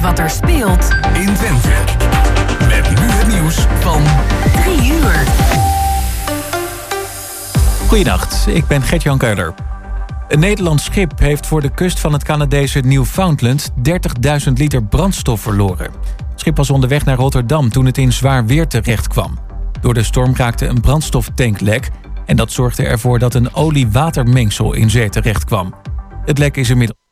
weet wat er speelt in Twente. Met nu het nieuws van 3 uur. Goedenacht, ik ben Gert-Jan Keuler. Een Nederlands schip heeft voor de kust van het Canadese Newfoundland 30.000 liter brandstof verloren. Het schip was onderweg naar Rotterdam toen het in zwaar weer terecht kwam. Door de storm raakte een brandstoftank lek en dat zorgde ervoor dat een olie-watermengsel in zee terecht kwam. Het lek is inmiddels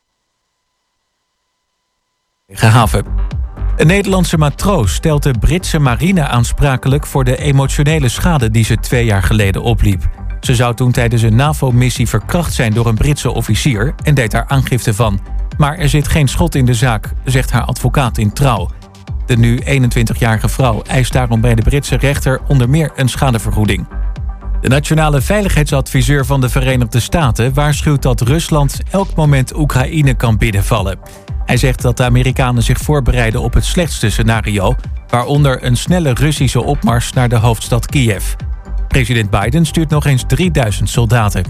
haven. Een Nederlandse matroos stelt de Britse marine aansprakelijk voor de emotionele schade die ze twee jaar geleden opliep. Ze zou toen tijdens een NAVO-missie verkracht zijn door een Britse officier en deed daar aangifte van. Maar er zit geen schot in de zaak, zegt haar advocaat in trouw. De nu 21-jarige vrouw eist daarom bij de Britse rechter onder meer een schadevergoeding. De nationale veiligheidsadviseur van de Verenigde Staten waarschuwt dat Rusland elk moment Oekraïne kan binnenvallen. Hij zegt dat de Amerikanen zich voorbereiden op het slechtste scenario, waaronder een snelle Russische opmars naar de hoofdstad Kiev. President Biden stuurt nog eens 3000 soldaten.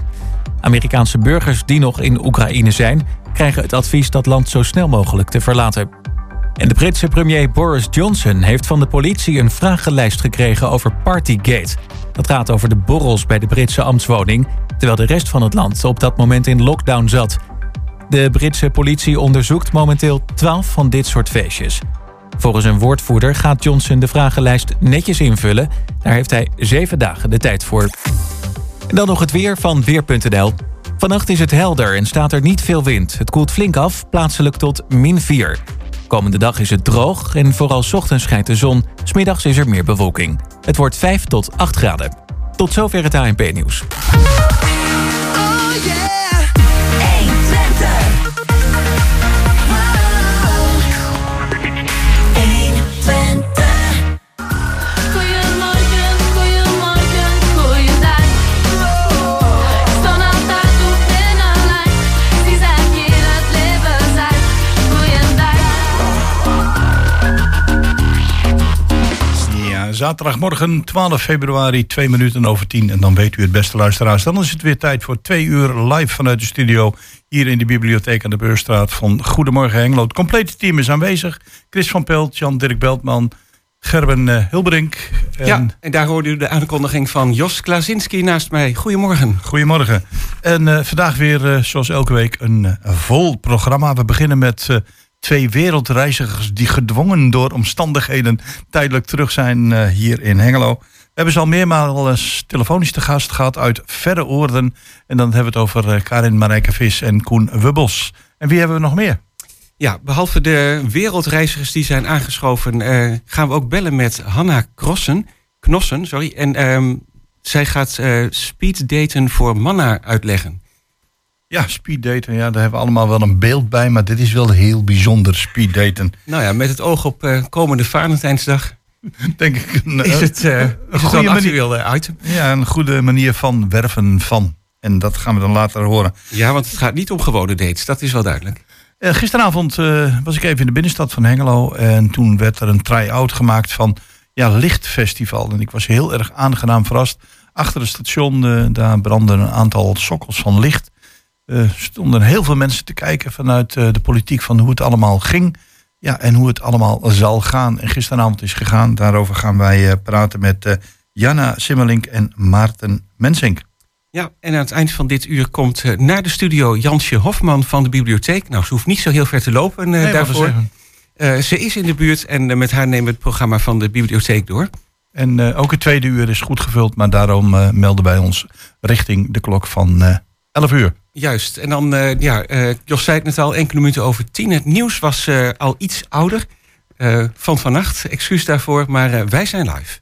Amerikaanse burgers die nog in Oekraïne zijn, krijgen het advies dat land zo snel mogelijk te verlaten. En de Britse premier Boris Johnson heeft van de politie een vragenlijst gekregen over Partygate. Dat gaat over de borrels bij de Britse ambtswoning, terwijl de rest van het land op dat moment in lockdown zat. De Britse politie onderzoekt momenteel 12 van dit soort feestjes. Volgens een woordvoerder gaat Johnson de vragenlijst netjes invullen. Daar heeft hij zeven dagen de tijd voor. En dan nog het weer van Weer.nl. Vannacht is het helder en staat er niet veel wind. Het koelt flink af, plaatselijk tot min 4. Komende dag is het droog en vooral ochtends schijnt de zon. Smiddags is er meer bewolking. Het wordt 5 tot 8 graden. Tot zover het ANP-nieuws. Zaterdagmorgen 12 februari, 2 minuten over 10. En dan weet u het beste luisteraars. Dan is het weer tijd voor twee uur live vanuit de studio. Hier in de bibliotheek aan de Beurstraat van Goedemorgen Hengelo. Het complete team is aanwezig. Chris van Pelt, Jan-Dirk Beltman, Gerben eh, Hilberink. En Ja, en daar hoorde u de aankondiging van Jos Klazinski naast mij. Goedemorgen. Goedemorgen. En eh, vandaag weer, eh, zoals elke week, een eh, vol programma. We beginnen met eh, twee wereldreizigers die gedwongen door omstandigheden tijdelijk terug zijn eh, hier in Hengelo. We hebben ze al meermaals telefonisch te gast gehad uit verre oorden. En dan hebben we het over eh, Karin Marijke Vis en Koen Wubbels. En wie hebben we nog meer? Ja, behalve de wereldreizigers die zijn aangeschoven, eh, gaan we ook bellen met Hanna Knossen. Sorry, en ehm, zij gaat eh speed daten voor Manna uitleggen. Ja, speeddaten. Ja, daar hebben we allemaal wel een beeld bij. Maar dit is wel heel bijzonder, speeddaten. Nou ja, met het oog op eh, komende Valentijnsdag Denk ik een, is eh, het, eh is het wel goede een manier. item. ja, een goede manier van werven van. En dat gaan we dan later horen. Ja, want het gaat niet om gewone dates, dat is wel duidelijk. Gisteravond was ik even in de binnenstad van Hengelo. En toen werd er een try-out gemaakt van ja, Lichtfestival. En ik was heel erg aangenaam verrast. Achter het station, daar brandden een aantal sokkels van licht. Er stonden heel veel mensen te kijken vanuit eh, de politiek van hoe het allemaal ging. Ja, en hoe het allemaal zal gaan. En gisteravond is gegaan. Daarover gaan wij eh, praten met eh, Jana Simmelink en Maarten Mensink. Ja, en aan het eind van dit uur komt eh, naar de studio Jansje Hofman van de bibliotheek. Nou, ze hoeft niet zo heel ver te lopen eh, Nee, daarvoor. Eh, ze is in de buurt en eh, met haar nemen we het programma van de bibliotheek door. En eh, ook het tweede uur is goed gevuld. Maar daarom eh, melden wij ons richting de klok van eh 11 uur. Juist. En dan, eh, ja, eh, Jos zei het net al, enkele minuten over tien. Het nieuws was eh, al iets ouder van vannacht. Excuus daarvoor, maar wij zijn live.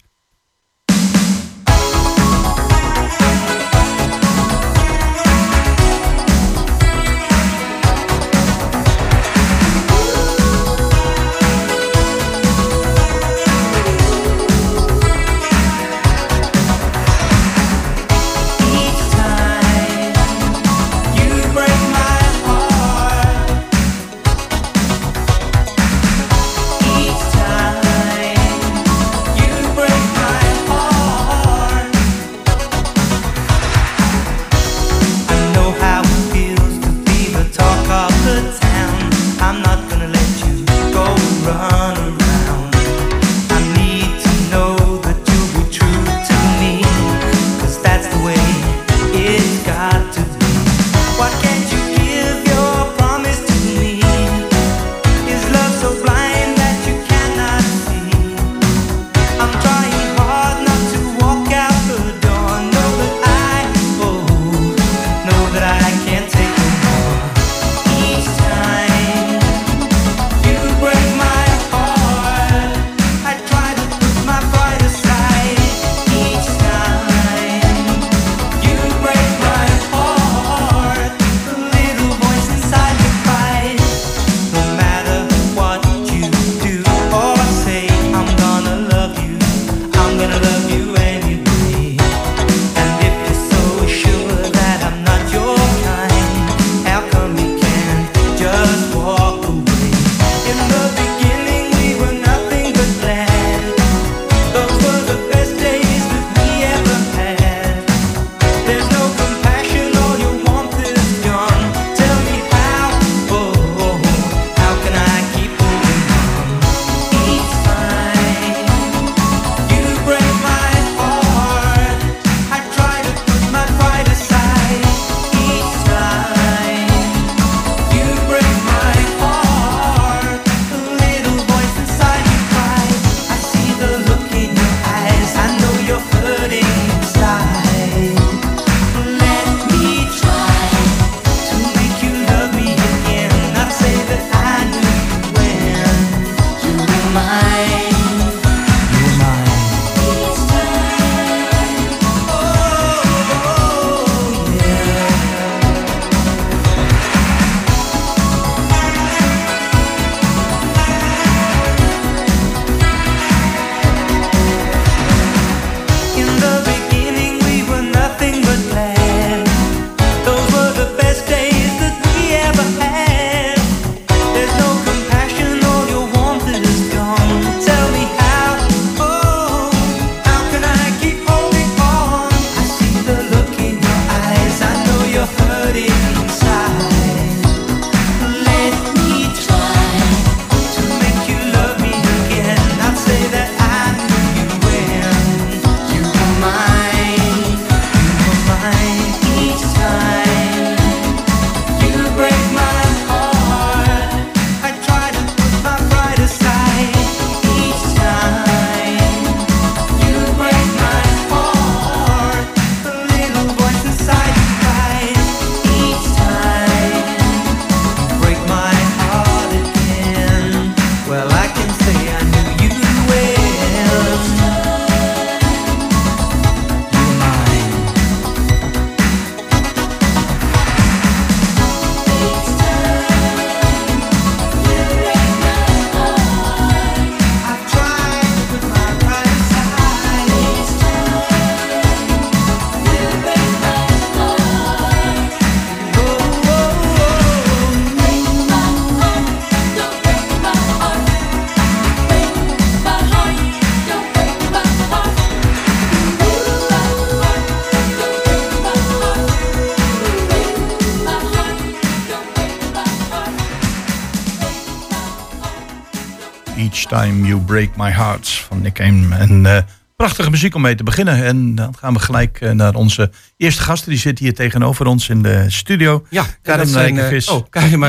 Time You Break My Heart van Nick. En eh, prachtige muziek om mee te beginnen. En dan gaan we gelijk eh, naar onze eerste gasten. Die zitten hier tegenover ons in de studio. Ja, Karin dat zijn, Marijke eh, Vis. Oh, Karin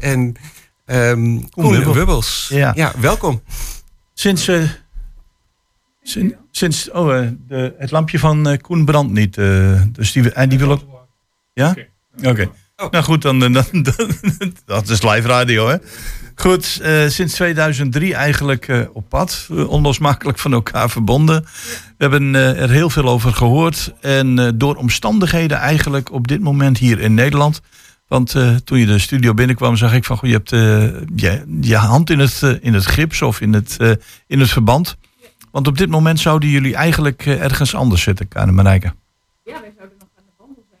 en ehm Koen Wubbel. Wubbels. Ja. Ja. welkom. Sinds, eh, sin- sinds oh, eh, de, het lampje van Koen brandt niet. eh, dus die, en die wil ook... Ja? Oké. Oh. Nou goed, dan, dan, dan, dat is live radio, hè? Goed, eh, sinds 2003 eigenlijk eh, op pad. eh, onlosmakelijk van elkaar verbonden. We hebben er heel veel over gehoord. En door omstandigheden eigenlijk op dit moment hier in Nederland. Want toen je de studio binnenkwam, zag ik van... Goh, je hebt je, je hand in het, in het gips of in het, in het verband. Want op dit moment zouden jullie eigenlijk ergens anders zitten, Karen Marijke. Ja, wij zouden nog aan de wandel zijn.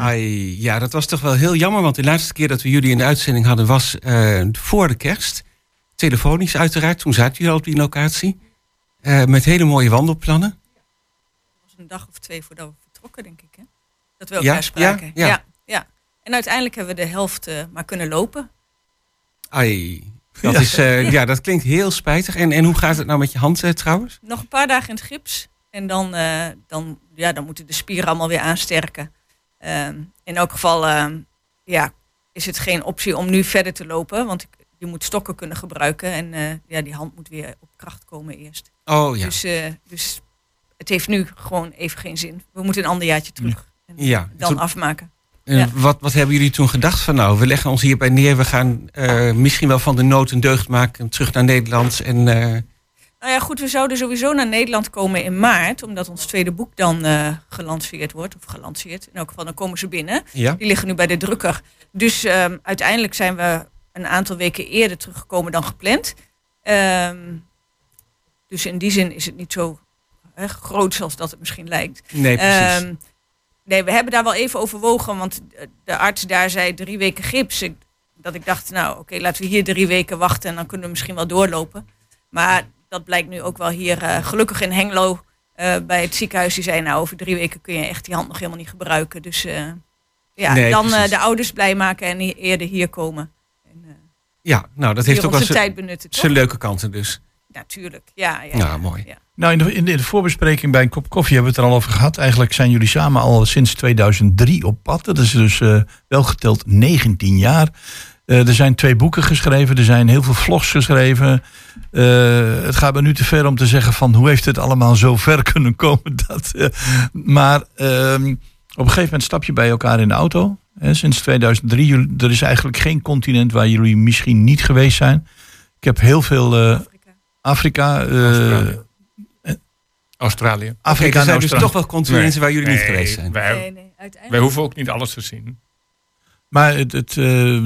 Ai, ja, dat was toch wel heel jammer, want de laatste keer dat we jullie in de uitzending hadden was eh, voor de kerst. Telefonisch uiteraard, toen zaten jullie al op die locatie. Eh, met hele mooie wandelplannen. was een dag of twee voordat we vertrokken, denk ik. Hè? Dat we Ja, elkaar spraken. ja, ja. ja, ja. En uiteindelijk hebben we de helft eh, maar kunnen lopen. Ai, dat, Ja. Is, eh, ja, dat klinkt heel spijtig. En, en hoe gaat het nou met je hand trouwens? Nog een paar dagen in het gips. En dan, eh, dan, ja, dan moeten de spieren allemaal weer aansterken. Ehm, in elk geval ehm, ja, is het geen optie om nu verder te lopen. Want ik- je moet stokken kunnen gebruiken. En eh, ja, die hand moet weer op kracht komen eerst. Oh ja. Dus, eh, dus het heeft nu gewoon even geen zin. We moeten een ander jaartje terug. En Ja, dan toen- afmaken. En ja. wat, wat hebben jullie toen gedacht van nou, we leggen ons hierbij neer. We gaan eh, misschien wel van de nood een deugd maken. Terug naar Nederland. En Nou ja, goed, we zouden sowieso naar Nederland komen in maart, omdat ons tweede boek dan eh, gelanceerd wordt. Of gelanceerd. In elk geval, dan komen ze binnen. ja. Die liggen nu bij de drukker. Dus ehm, uiteindelijk zijn we een aantal weken eerder teruggekomen dan gepland. Ehm, dus in die zin is het niet zo hè, groot zoals dat het misschien lijkt. Nee, precies. Ehm, nee, we hebben daar wel even overwogen, want eh, de arts daar zei drie weken gips. Ik, dat ik dacht, nou oké, laten we hier drie weken wachten en dan kunnen we misschien wel doorlopen. Maar dat blijkt nu ook wel hier, eh, gelukkig in Hengelo, eh, bij het ziekenhuis. Die zei, nou over drie weken kun je echt die hand nog helemaal niet gebruiken. Dus eh, ja, Nee, dan eh, de ouders blij maken en eerder hier komen. En, eh, ja, nou dat heeft ook wel zijn- leuke kanten dus. Natuurlijk, ja. Ja, Ja, ja, mooi. ja. Nou, in de, in de voorbespreking bij een kop koffie hebben we het er al over gehad. Eigenlijk zijn jullie samen al sinds 2003 op pad. Dat is dus eh, wel geteld 19 jaar. Eh, er zijn twee boeken geschreven, er zijn heel veel vlogs geschreven. Eh, het gaat me nu te ver om te zeggen van hoe heeft het allemaal zo ver kunnen komen. Dat, eh, maar ehm, op een gegeven moment stap je bij elkaar in de auto. Hè, sinds 2003. Jullie- Er is eigenlijk geen continent waar jullie misschien niet geweest zijn. Ik heb heel veel eh, Afrika. Afrika, eh, Australië. Australië. Afrika er en zijn dus toch wel continenten waar jullie niet geweest zijn. Wij, Nee, nee, uiteindelijk. wij hoeven ook niet alles te zien. Maar het, het, eh,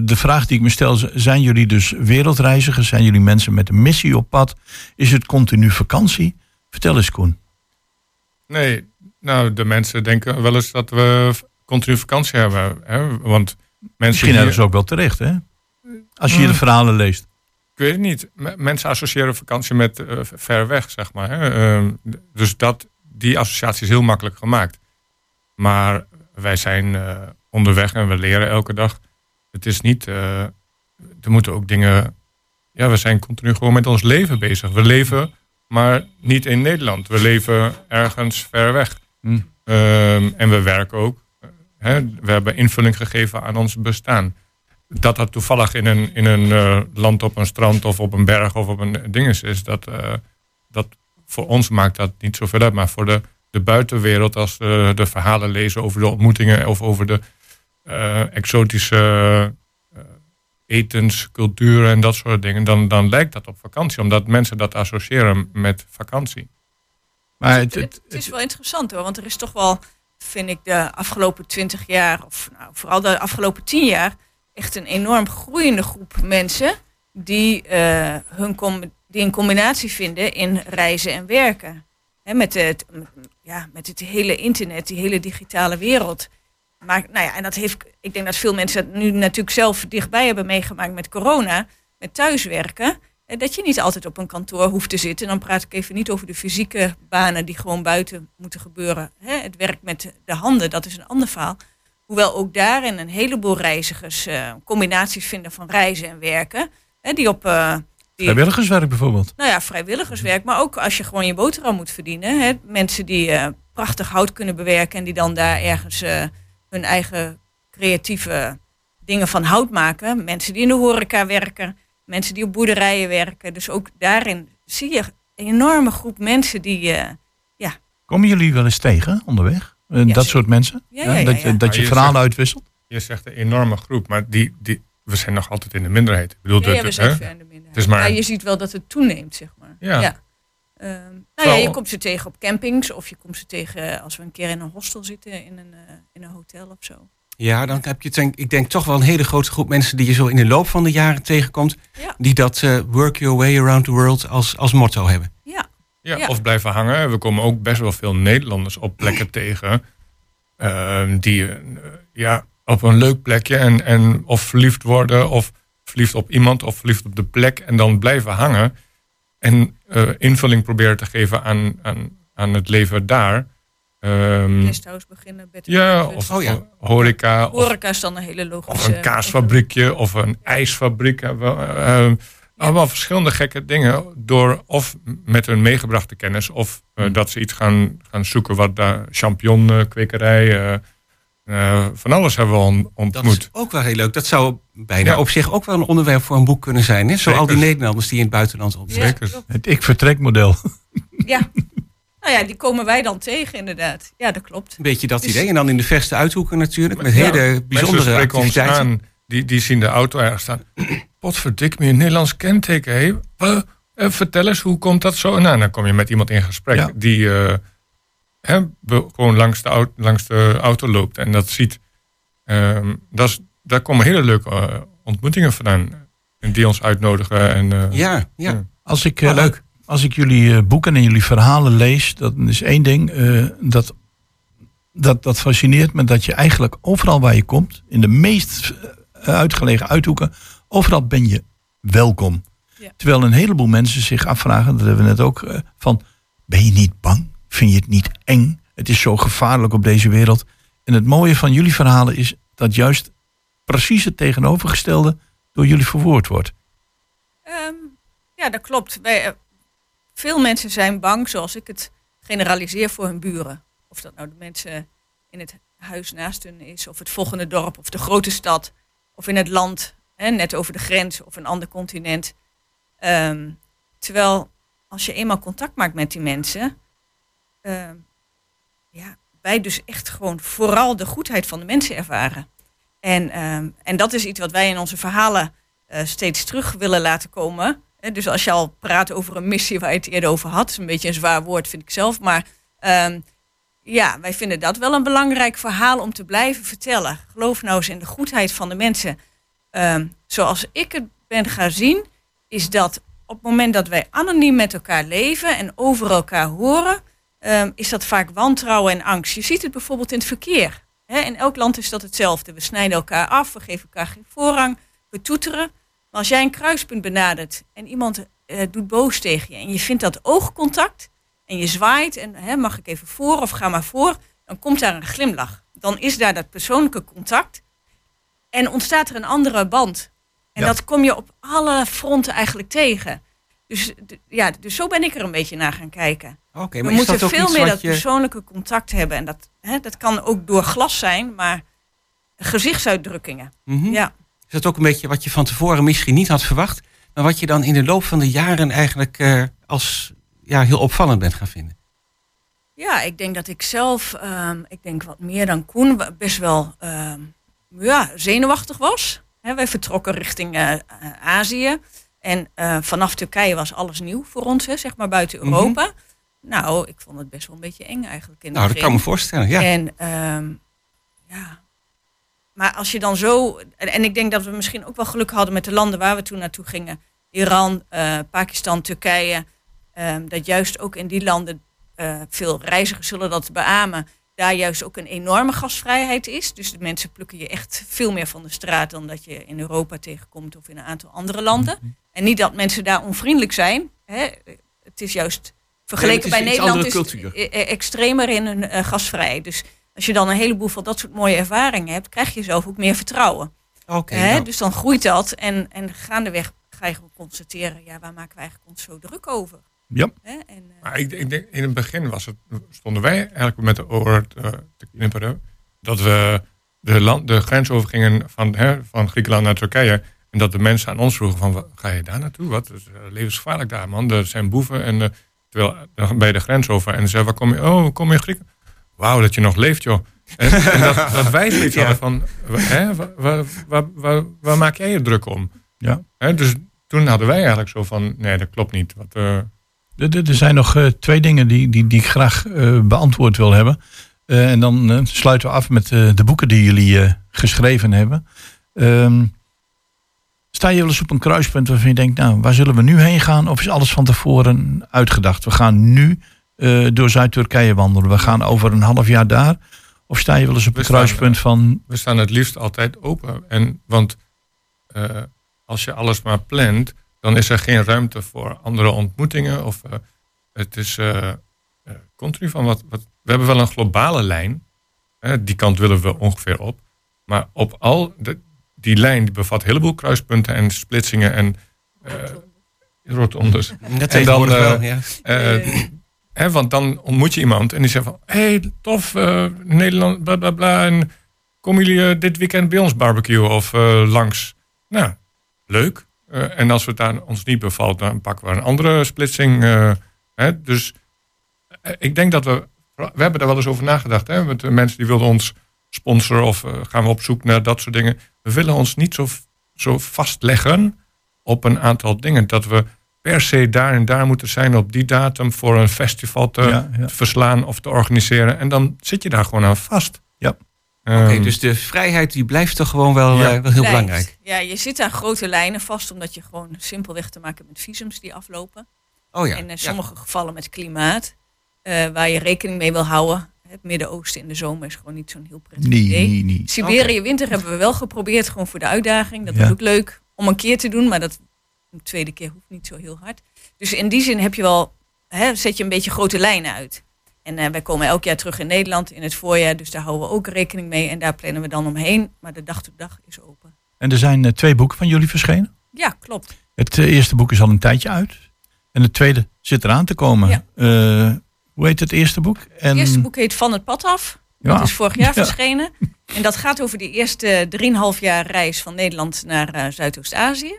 de vraag die ik me stel, zijn jullie dus wereldreizigers? Zijn jullie mensen met een missie op pad? Is het continu vakantie? Vertel eens Koen. Nee, nou, de mensen denken wel eens dat we continu vakantie hebben. Hè? Want mensen Misschien hier- ergens ook wel terecht, hè? Als je hier de verhalen leest. Ik weet het niet. M- mensen associëren vakantie met eh, ver weg, zeg maar. Hè? Ehm, dus dat, die associatie is heel makkelijk gemaakt. Maar wij zijn eh, onderweg en we leren elke dag. Het is niet... eh, er moeten ook dingen... Ja, we zijn continu gewoon met ons leven bezig. We leven, maar niet in Nederland. We leven ergens ver weg. Hm. Ehm, en we werken ook. Hè? We hebben invulling gegeven aan ons bestaan dat dat toevallig in een, in een eh, land op een strand of op een berg of op een dinges is, dat, eh, dat voor ons maakt dat niet zoveel uit. Maar voor de, de buitenwereld, als we de verhalen lezen over de ontmoetingen of over de exotische eh, etens, culturen en dat soort dingen, dan, dan lijkt dat op vakantie, omdat mensen dat associëren met vakantie. Maar het, Het, het, het is wel interessant hoor, want er is toch wel, vind ik, de afgelopen twintig jaar, of nou, vooral de afgelopen tien jaar, echt een enorm groeiende groep mensen die, eh, hun com- die een combinatie vinden in reizen en werken. Hè, met, het, ja, met het hele internet, die hele digitale wereld. Maar, nou ja, en dat heeft, ik denk dat veel mensen dat nu natuurlijk zelf dichtbij hebben meegemaakt met corona, met thuiswerken. eh, Dat je niet altijd op een kantoor hoeft te zitten. En dan praat ik even niet over de fysieke banen die gewoon buiten moeten gebeuren. Het werk met de handen, dat is een ander verhaal. Hoewel ook daarin een heleboel reizigers eh, combinaties vinden van reizen en werken. Die op eh, die, Vrijwilligerswerk bijvoorbeeld. nou ja, vrijwilligerswerk, maar ook als je gewoon je boterham moet verdienen. Mensen die prachtig hout kunnen bewerken en die dan daar ergens hun eigen creatieve dingen van hout maken. Mensen die in de horeca werken, mensen die op boerderijen werken. Dus ook daarin zie je een enorme groep mensen die. eh, Komen jullie wel eens tegen onderweg? Eh, Ja, dat zeker. soort mensen? Ja, ja, ja, dat je, ja. dat je je verhalen zegt- uitwisselt? Je zegt een enorme groep, maar die, die, we zijn nog altijd in de minderheid. Ik bedoel, ja, ja, dat- we zijn hè? ver in de minderheid. Het is maar- Ja, je ziet wel dat het toeneemt, zeg maar. Ja. Ehm, nou ja, je komt ze tegen op campings of je komt ze tegen als we een keer in een hostel zitten, in een, eh, in een hotel of zo. Ja, dan heb je denk, ik denk toch wel een hele grote groep mensen die je zo in de loop van de jaren tegenkomt. Ja. Die dat eh, work your way around the world als, als motto hebben. Ja, Ja, Ja. Of blijven hangen. We komen ook best wel veel Nederlanders op plekken tegen. ehm, die eh, ja, op een leuk plekje en, en of verliefd worden. Of verliefd op iemand of verliefd op de plek. En dan blijven hangen. En eh, invulling proberen te geven aan, aan, aan het leven daar. Ehm, guesthouse beginnen, bed en ja, of Oh ja. ho- horeca. Of, Horeca is dan een hele logische... of een kaasfabriekje of een ijsfabriek. we, eh, allemaal verschillende gekke dingen. Door of met hun meegebrachte kennis. Of eh, dat ze iets gaan, gaan zoeken wat daar champignonkwekerij. eh eh, van alles hebben we on- Dat ontmoet. is ook wel heel leuk. Dat zou bijna Ja. op zich ook wel een onderwerp voor een boek kunnen zijn. Hè? Zo al die. Nederlanders die in het buitenland op Ja. Het ik-vertrekmodel. Ja. Nou ja, die komen wij dan tegen inderdaad. Ja, dat klopt. Een beetje dat Dus- idee. En dan in de verste uithoeken natuurlijk. Met Ja, hele bijzondere ons activiteiten. aan. Die, die zien de auto ergens staan. Potverdik me, een Nederlands kenteken. Eh, vertel eens, hoe komt dat zo? Nou, dan kom je met iemand in gesprek Ja. die eh, hè, gewoon langs de, auto, langs de auto loopt en dat ziet. Ehm, dat is, daar komen hele leuke eh, ontmoetingen vandaan. En die ons uitnodigen. En, eh, Ja, ja. Ja. Als ik, eh, Oh, leuk. Als ik jullie eh, boeken en jullie verhalen lees, dat is één ding. eh, dat, dat, dat fascineert me dat je eigenlijk overal waar je komt, in de meest eh, uitgelegen uithoeken, overal ben je welkom. Ja. Terwijl een heleboel mensen zich afvragen, dat hebben we net ook, eh, van ben je niet bang? Vind je het niet eng? Het is zo gevaarlijk op deze wereld. En het mooie van jullie verhalen is dat juist precies het tegenovergestelde door jullie verwoord wordt. Ehm, ja, dat klopt. Wij, eh, veel mensen zijn bang, zoals ik het generaliseer, voor hun buren. Of dat nou de mensen in het huis naast hun is, of het volgende dorp, of de grote stad, of in het land, hè, net over de grens, of een ander continent. Ehm, terwijl als je eenmaal contact maakt met die mensen, ehm, ja, wij dus echt gewoon vooral de goedheid van de mensen ervaren. En, ehm, en dat is iets wat wij in onze verhalen eh, steeds terug willen laten komen. Dus als je al praat over een missie waar je het eerder over had, is een beetje een zwaar woord, vind ik zelf. Maar ehm, ja, wij vinden dat wel een belangrijk verhaal om te blijven vertellen. Geloof nou eens in de goedheid van de mensen. Zoals ik het ben gaan zien, is dat op het moment dat wij anoniem met elkaar leven en over elkaar horen, ehm, is dat vaak wantrouwen en angst. Je ziet het bijvoorbeeld in het verkeer. Hè, in elk land is dat hetzelfde. We snijden elkaar af, we geven elkaar geen voorrang, we toeteren. Maar als jij een kruispunt benadert en iemand eh, doet boos tegen je en je vindt dat oogcontact en je zwaait en hè, mag ik even voor of ga maar voor, dan komt daar een glimlach. Dan is daar dat persoonlijke contact en ontstaat er een andere band. En Ja. dat kom je op alle fronten eigenlijk tegen. Dus, ja, dus zo ben ik er een beetje naar gaan kijken. Oké, We maar is moeten veel meer dat je... persoonlijke contact hebben. En dat, hè, dat kan ook door glas zijn, maar gezichtsuitdrukkingen. Mhm. Ja. Is dat ook een beetje wat je van tevoren misschien niet had verwacht, maar wat je dan in de loop van de jaren eigenlijk eh, als ja, heel opvallend bent gaan vinden? Ja, ik denk dat ik zelf, ehm, ik denk wat meer dan Koen, best wel ehm, ja, zenuwachtig was. Hè, wij vertrokken richting eh, Azië. En eh, vanaf Turkije was alles nieuw voor ons, hè, zeg maar buiten Mhm. Europa. Nou, ik vond het best wel een beetje eng eigenlijk in Nou, dat kan me voorstellen, ja. En ehm, ja, maar als je dan zo. En, ik denk dat we misschien ook wel geluk hadden met de landen waar we toen naartoe gingen: Iran, eh, Pakistan, Turkije. ehm, dat juist ook in die landen, eh, veel reizigers zullen dat beamen, daar juist ook een enorme gastvrijheid is. Dus de mensen plukken je echt veel meer van de straat dan dat je in Europa tegenkomt of in een aantal andere landen. En niet dat mensen daar onvriendelijk zijn. Hè. Het is juist vergeleken Nee, het is bij een Nederland is het e- e- extremer in hun eh, gastvrijheid. Dus als je dan een heleboel van dat soort mooie ervaringen hebt, krijg je zelf ook meer vertrouwen. Oké, Hè? nou, Dus dan groeit dat en, en gaandeweg ga je gewoon constateren, ja, waar maken we eigenlijk ons zo druk over? Ja. Hè? En, eh, Maar ik, ik denk, in het begin was het, stonden wij eigenlijk met de oren te, te knipperen. Dat we de, land, de grens overgingen van, hè, van Griekenland naar Turkije. En dat de mensen aan ons vroegen van, "Wa- ga je daar naartoe? Wat is eh, levensgevaarlijk daar, man. Er zijn boeven. En, eh, terwijl dan bij de grens over. En ze zeiden, waar kom je? Oh, kom je in Griekenland? Wauw, dat je nog leeft, joh. En, en dat, dat wij zoiets hadden van, hè, waar, waar, waar, waar, maak jij je druk om? Ja. Hè, dus toen hadden wij eigenlijk zo van, nee, dat klopt niet. Wat, eh, Er, er- zijn nog eh, twee dingen die, die, die ik graag eh, beantwoord wil hebben. Eh, en dan eh, sluiten we af met eh, de boeken die jullie eh, geschreven hebben. Ehm, sta je wel eens op een kruispunt waarvan je denkt, nou, waar zullen we nu heen gaan? Of is alles van tevoren uitgedacht? We gaan nu eh, door Zuid-Turkije wandelen. We gaan over een half jaar daar. Of sta je wel eens op een kruispunt van, we staan het liefst altijd open. En, want eh, als je alles maar plant, dan is er geen ruimte voor andere ontmoetingen. Of eh, het is eh, eh, continu van wat, wat. We hebben wel een globale lijn. Die kant willen we ongeveer op. Maar op al de, die lijn die bevat een heleboel kruispunten en splitsingen en eh rotondes. dat en dan, wel, eh, ja. Eh, hè, want dan ontmoet je iemand en die zegt van... Hé, hey, tof, Nederland, bla bla bla. En komen jullie dit weekend bij ons barbecue of langs? Nou, leuk. En als het daar ons niet bevalt, dan pakken we een andere splitsing. hè, dus ik denk dat we... We hebben daar wel eens over nagedacht. Hè, met de mensen die wilden ons sponsoren of gaan we op zoek naar dat soort dingen. We willen ons niet zo, zo vastleggen op een aantal dingen. Dat we per se daar en daar moeten zijn op die datum voor een festival te Ja, ja. verslaan of te organiseren. En dan zit je daar gewoon aan vast. Ja. Oké, Ehm, dus de vrijheid die blijft toch gewoon wel, Ja. eh, wel heel blijft. belangrijk. Ja, je zit aan grote lijnen vast, omdat je gewoon simpelweg te maken hebt met visums die aflopen. Oh ja. En in ja. sommige gevallen met klimaat, eh, waar je rekening mee wil houden. Het Midden-Oosten in de zomer is gewoon niet zo'n heel prettig nee, idee. nee, nee. Siberië winter hebben we wel geprobeerd, gewoon voor de uitdaging. Dat was Ja. ook leuk om een keer te doen, maar dat een tweede keer hoeft niet zo heel hard. Dus in die zin heb je wel, hè, zet je een beetje grote lijnen uit. En eh, wij komen elk jaar terug in Nederland in het voorjaar, dus daar houden we ook rekening mee. En daar plannen we dan omheen, maar de dag tot dag is open. En er zijn eh, twee boeken van jullie verschenen. Ja, klopt. Het eh, eerste boek is al een tijdje uit. En het tweede zit eraan te komen. Ja. Hoe heet het eerste boek? En, Het eerste boek heet Van het Pad af. Dat is vorig jaar Ja. verschenen. En dat gaat over die eerste 3,5 jaar reis van Nederland naar eh, Zuidoost-Azië.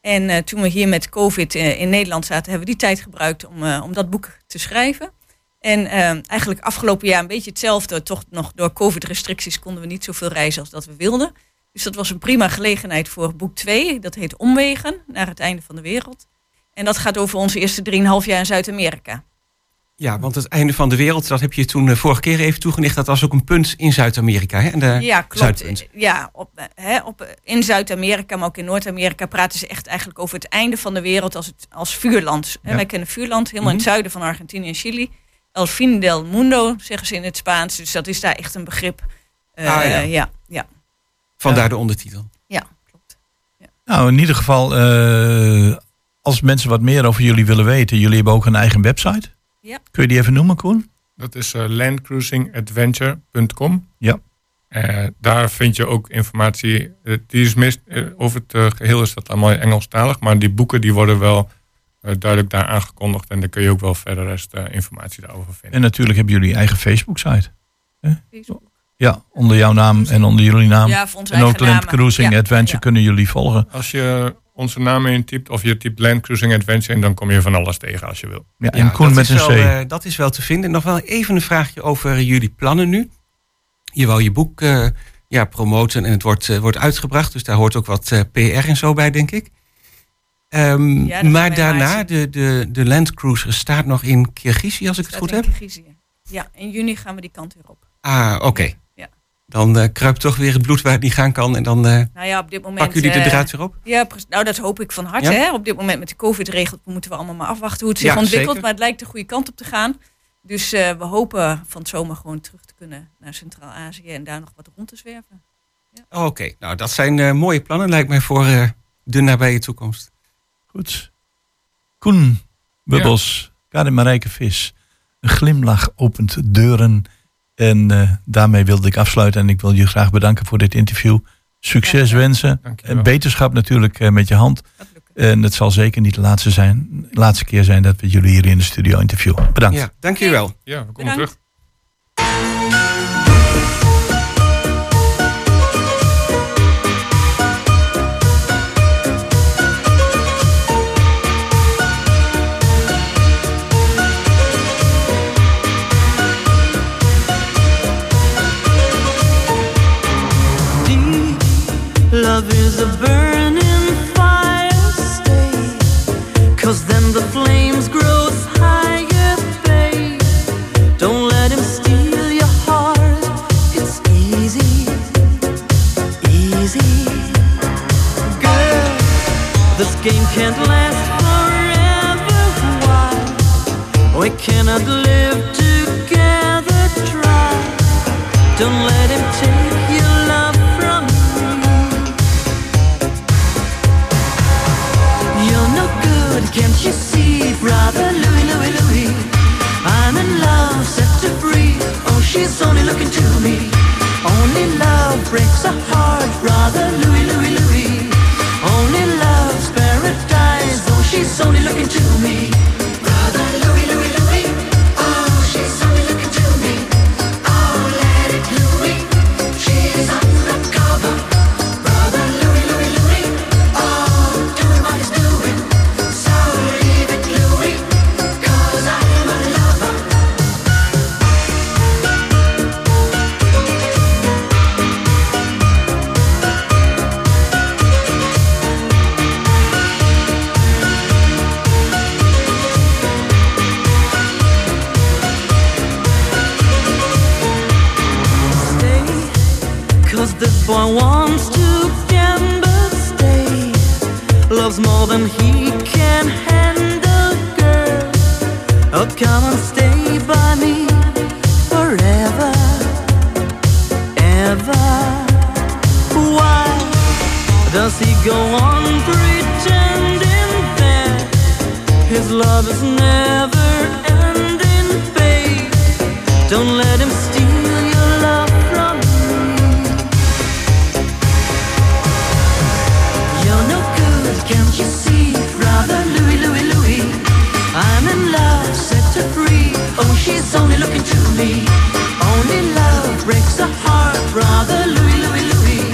En eh, toen we hier met COVID eh, in Nederland zaten, hebben we die tijd gebruikt om, om dat boek te schrijven. En eigenlijk afgelopen jaar een beetje hetzelfde. Toch nog door COVID-restricties konden we niet zoveel reizen als dat we wilden. Dus dat was een prima gelegenheid voor boek 2. Dat heet Omwegen naar het einde van de wereld. En dat gaat over onze eerste 3,5 jaar in Zuid-Amerika. Ja, want het einde van de wereld, dat heb je toen de vorige keer even toegelicht. Dat was ook een punt in Zuid-Amerika. hè? En de Ja, klopt. Zuidpunt. Ja, op, eh, hè, op, in Zuid-Amerika, maar ook in Noord-Amerika praten ze echt eigenlijk over het einde van de wereld als, het, als vuurland. Hè, Ja. Wij kennen vuurland helemaal in Mhm. het zuiden van Argentinië en Chili. El fin del mundo zeggen ze in het Spaans. Dus dat is daar echt een begrip. Eh, Ah, ja. ja, ja, Vandaar de ondertitel. ja, klopt. Nou, in ieder geval, eh, als mensen wat meer over jullie willen weten, jullie hebben ook een eigen website. Ja. Kun je die even noemen, Koen? Dat is eh, landcruisingadventure.com. Ja. Eh, daar vind je ook informatie. eh, die is meest, over het eh, geheel is dat allemaal Engelstalig. Maar die boeken die worden wel duidelijk daar aangekondigd. En daar kun je ook wel verder rest informatie daarover vinden. En natuurlijk hebben jullie eigen Facebook-site. Facebook. Ja, onder jouw naam en onder jullie naam. Ja, voor onze en ook eigen Land namen. Cruising Ja, Adventure ja. kunnen jullie volgen. Als je onze naam intypt of je typt Land Cruising Adventure... en dan kom je van alles tegen als je wil. Ja, Ja, en Koen dat met is een wel, C. eh, dat is wel te vinden. Nog wel even een vraagje over jullie plannen nu. Je wou je boek eh, ja, promoten en het wordt, eh, wordt uitgebracht. Dus daar hoort ook wat eh, PR en zo bij, denk ik. Ehm, Ja, maar daarna, de, de, de Land Cruiser staat nog in Kirgizië, als ik het goed heb. Kirgizië. Ja, in juni gaan we die kant weer op. Ah, oké. Ja. Dan eh, kruipt toch weer het bloed waar het niet gaan kan. En dan eh Nou ja, op dit moment... pakken jullie de eh, draad weer op. Ja, nou dat hoop ik van harte. Ja? Hè? Op dit moment met de COVID-regels moeten we allemaal maar afwachten hoe het zich Ja, ontwikkelt. zeker. Maar het lijkt de goede kant op te gaan. Dus eh, we hopen van het zomer gewoon terug te kunnen naar Centraal-Azië en daar nog wat rond te zwerven. Oké, nou dat zijn eh, mooie plannen lijkt mij voor eh, de nabije toekomst. Goed. Koen Bubbels, Karin Marijke Vis. Een glimlach opent deuren. En eh, daarmee wilde ik afsluiten. En ik wil je graag bedanken voor dit interview. Succes Ja, wensen. Dankjewel. En beterschap natuurlijk eh, met je hand. En het zal zeker niet de laatste, zijn, laatste keer zijn dat we jullie hier in de studio interviewen. Bedankt. Ja, wel. Ja, we komen Bedankt. terug. Cannot live together. Try. Don't let him take your love from you. You're no good, can't you see, brother? I'm in love, set free. Oh, she's only looking to me. Only love breaks a heart, brother. Only love's paradise. Oh, she's only looking to me. Loves more than he can handle girl. Oh come and stay by me forever Ever. Why does he go on pretending that His love is never ending babe? Don't let him steal see, brother Louis, Louis, Louis? I'm in love, set free. Oh, she's only looking to me. Only love breaks a heart, brother Louis, Louis, Louis.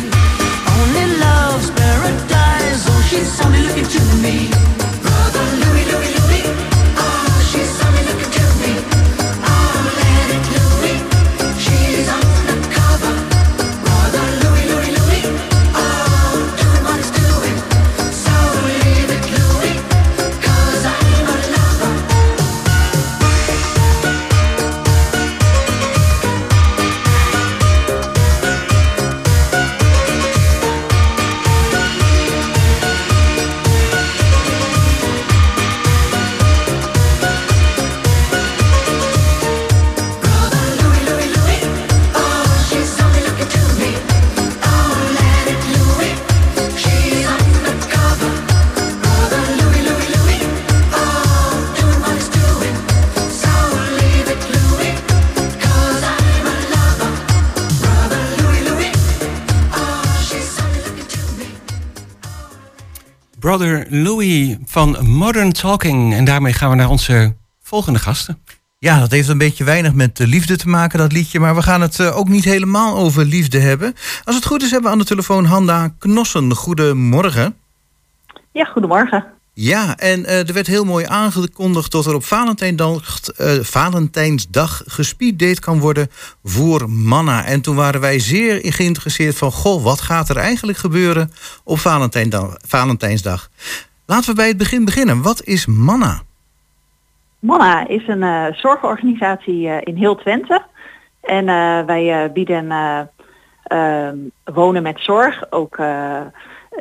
Only love's paradise. Oh, she's only looking to me. Van Modern Talking. En daarmee gaan we naar onze volgende gasten. Ja, dat heeft een beetje weinig met eh, liefde te maken, dat liedje. Maar we gaan het eh, ook niet helemaal over liefde hebben. Als het goed is, hebben we aan de telefoon Handa Knossen. Goedemorgen. Ja, goedemorgen. Ja, en eh, er werd heel mooi aangekondigd dat er op Valentijnsdag, eh, Valentijnsdag gespeeddate kan worden voor mannen. En toen waren wij zeer geïnteresseerd van, goh, wat gaat er eigenlijk gebeuren op Valentijndag? Valentijnsdag? Laten we bij het begin beginnen. Wat is Manna? Manna is een eh, zorgorganisatie eh, in heel Twente. En eh, wij bieden eh, ehm, wonen met zorg. Ook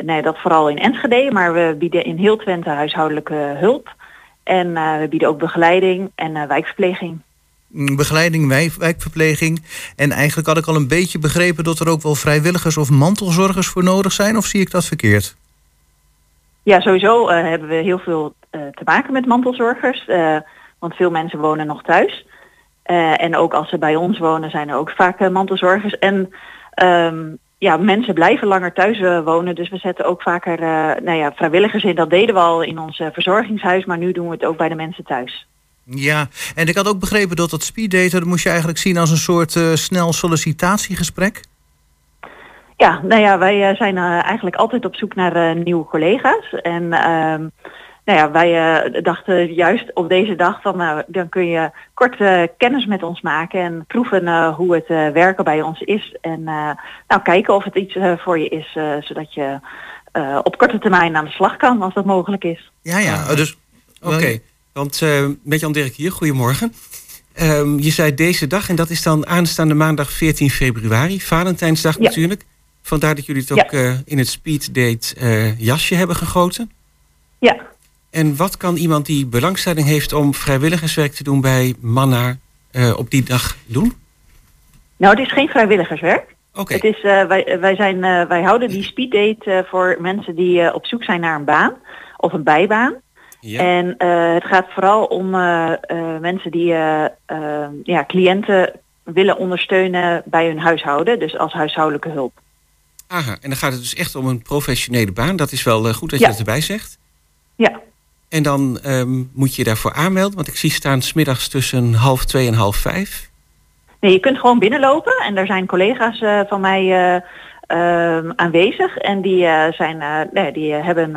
nee, dat vooral in Enschede, maar we bieden in heel Twente huishoudelijke hulp. En we bieden ook begeleiding en wijkverpleging. Mm, Begeleiding, wijk, wijkverpleging. En eigenlijk had ik al een beetje begrepen dat er ook wel vrijwilligers of mantelzorgers voor nodig zijn. Of zie ik dat verkeerd? Ja, sowieso eh, hebben we heel veel eh, te maken met mantelzorgers. eh, want veel mensen wonen nog thuis. En ook als ze bij ons wonen zijn er ook vaak mantelzorgers. En ehm, ja, mensen blijven langer thuis wonen. Dus we zetten ook vaker nou ja, vrijwilligers in. Dat deden we al in ons verzorgingshuis. Maar nu doen we het ook bij de mensen thuis. Ja, en ik had ook begrepen dat dat speeddaten... dat moest je eigenlijk zien als een soort snel sollicitatiegesprek. Ja, nou ja, wij eh, zijn eh, eigenlijk altijd op zoek naar eh, nieuwe collega's. En ehm, nou ja, wij dachten juist op deze dag van nou, dan kun je kort eh, kennis met ons maken en proeven eh, hoe het eh, werken bij ons is. En eh, nou, kijken of het iets voor je is, eh, zodat je eh, op korte termijn aan de slag kan als dat mogelijk is. Ja, ja. Dus, Oké, want eh, met Jan Dirk hier, goedemorgen. Ehm, je zei deze dag, en dat is dan aanstaande maandag 14 februari, Valentijnsdag Ja. natuurlijk. Vandaar dat jullie het ook Ja. eh, in het speeddate eh jasje hebben gegoten. Ja. En wat kan iemand die belangstelling heeft om vrijwilligerswerk te doen bij Manna eh, op die dag doen? Nou, het is geen vrijwilligerswerk. Oké. Het is, wij, wij, zijn, wij houden die speeddate voor mensen die op zoek zijn naar een baan of een bijbaan. Ja. En het gaat vooral om mensen die ja, cliënten willen ondersteunen bij hun huishouden, dus als huishoudelijke hulp. Aha, en dan gaat het dus echt om een professionele baan. Dat is wel eh, goed dat je Ja. dat erbij zegt. Ja, En dan ehm, moet je je daarvoor aanmelden, want ik zie staan smiddags tussen half twee en half vijf. nee, je kunt gewoon binnenlopen en daar zijn collega's eh, van mij eh, ehm, aanwezig en die, zijn, nee, die hebben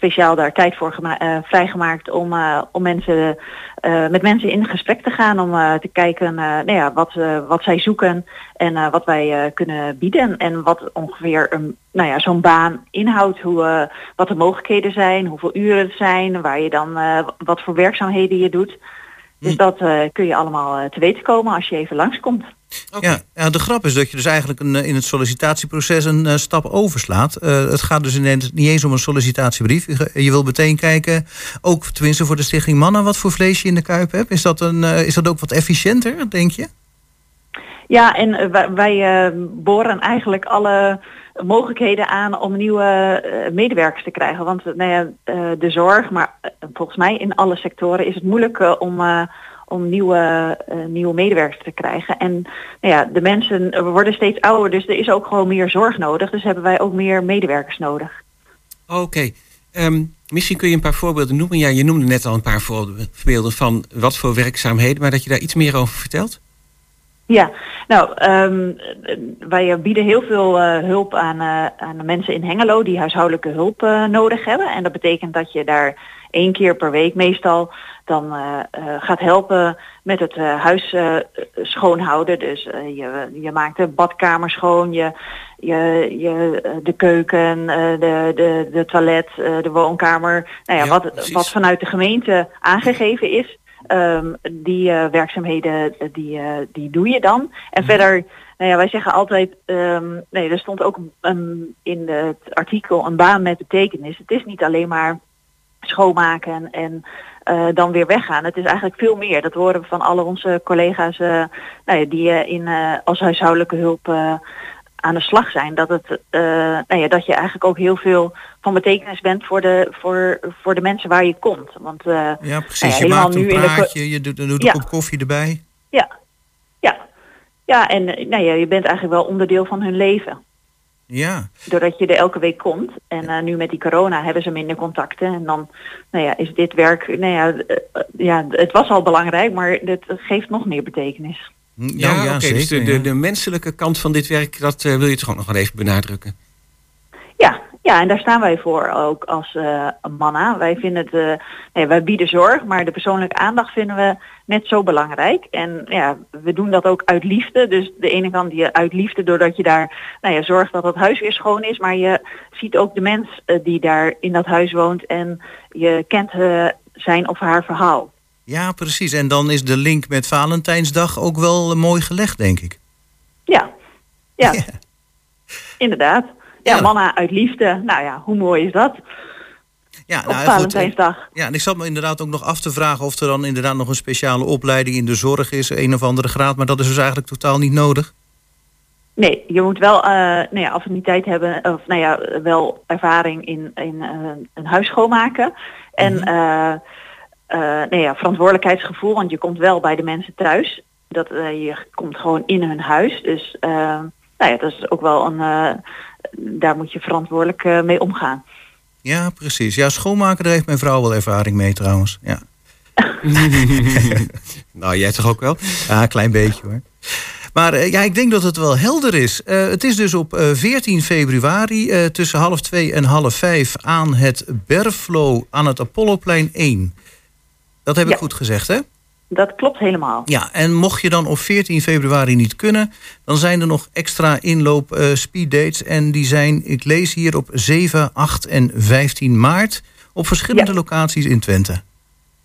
speciaal daar tijd voor eh, vrijgemaakt om, eh, om mensen, eh, met mensen in gesprek te gaan om te kijken nou ja, wat, wat zij zoeken en wat wij kunnen bieden en wat ongeveer een, nou ja, zo'n baan inhoudt, hoe, wat de mogelijkheden zijn, hoeveel uren het zijn, waar je dan wat voor werkzaamheden je doet. Dus dat eh, kun je allemaal te weten komen als je even langskomt. Ja, ja, de grap is dat je dus eigenlijk een, eh, in het sollicitatieproces een eh, stap overslaat. Eh, het gaat dus ineens, niet eens om een sollicitatiebrief. Je, je wil meteen kijken, ook tenminste voor de Stichting Mannen, wat voor vlees je in de kuip hebt. Is dat, een, is dat ook wat efficiënter, denk je? Ja, en wij, wij boren eigenlijk alle mogelijkheden aan om nieuwe medewerkers te krijgen. Want nou ja, de zorg, maar volgens mij in alle sectoren is het moeilijk om, om nieuwe, eh, nieuwe medewerkers te krijgen. En nou ja, de mensen eh, worden steeds ouder, dus er is ook gewoon meer zorg nodig. Dus hebben wij ook meer medewerkers nodig. Oké. Ehm, misschien kun je een paar voorbeelden noemen. Ja, je noemde net al een paar voorbeelden van wat voor werkzaamheden, maar dat je daar iets meer over vertelt. Ja, nou, ehm, eh, wij bieden heel veel eh, hulp aan, aan de mensen in Hengelo die huishoudelijke hulp nodig hebben. En dat betekent dat je daar één keer per week meestal dan eh, eh, gaat helpen met het eh, huis schoonhouden. Dus je, je maakt de badkamer schoon, je, je, je, de keuken, de, de, de toilet, de woonkamer. Nou ja, Ja, wat, precies. wat vanuit de gemeente aangegeven is. Ehm, die werkzaamheden die, die doe je dan. En verder, nou ja, wij zeggen altijd, ehm, nee, er stond ook een, in het artikel een baan met betekenis. Het is niet alleen maar schoonmaken en eh, dan weer weggaan. Het is eigenlijk veel meer. Dat horen we van alle onze collega's eh, nou ja, die eh, in, als huishoudelijke hulp aan de slag zijn. Dat, het, nou ja, dat je eigenlijk ook heel veel van betekenis bent voor de, voor, voor de mensen waar je komt. Want eh, Ja, nou precies. ja, je maakt een praatje, je doet, doet een kop koffie erbij. ja, ja, ja, en nou ja, je bent eigenlijk wel onderdeel van hun leven. Ja, Doordat je er elke week komt. En eh, nu met die corona hebben ze minder contacten. En dan nou ja, is dit werk, nou ja, eh, eh, ja, het was al belangrijk, maar het geeft nog meer betekenis. Hm, Ja, ja, ja, oké. zeker. dus de, de, menselijke kant van dit werk, dat eh, wil je toch ook nog wel even benadrukken. Ja, ja, en daar staan wij voor ook als eh Manna. Wij vinden het, eh, nee, wij bieden zorg, maar de persoonlijke aandacht vinden we net zo belangrijk. En ja, we doen dat ook uit liefde. Dus de ene kant je uit liefde doordat je daar nou ja, zorgt dat het huis weer schoon is, maar je ziet ook de mens eh, die daar in dat huis woont en je kent zijn of haar verhaal. ja, precies. En dan is de link met Valentijnsdag ook wel mooi gelegd, denk ik. Ja. Ja, inderdaad. Ja, Ja. manna uit liefde. Nou ja, hoe mooi is dat? Ja, Op nou, goed. Ja, en ik zat me inderdaad ook nog af te vragen of er dan inderdaad nog een speciale opleiding in de zorg is, een of andere graad, maar dat is dus eigenlijk totaal niet nodig. Nee, je moet wel eh nou ja, affiniteit hebben, of nou ja, wel ervaring in, in eh, een huis schoonmaken. En eh, eh, nou ja, verantwoordelijkheidsgevoel, want je komt wel bij de mensen thuis. Dat, je komt gewoon in hun huis. Dus nou ja, dat is ook wel een, daar moet je verantwoordelijk eh, mee omgaan. Ja, precies. Ja, schoonmaken, daar heeft mijn vrouw wel ervaring mee trouwens. Ja, nou, jij toch ook wel? ja een klein beetje hoor. Maar eh, ja, ik denk dat het wel helder is. Eh, het is dus op eh, 14 februari eh, tussen half twee en half vijf aan het Berflo aan het Apolloplein 1. Dat heb ik goed gezegd, hè? Dat klopt helemaal. Ja, en mocht je dan op 14 februari niet kunnen, dan zijn er nog extra inloop eh speeddates. En die zijn, ik lees hier op 7, 8 en 15 maart op verschillende Ja. locaties in Twente.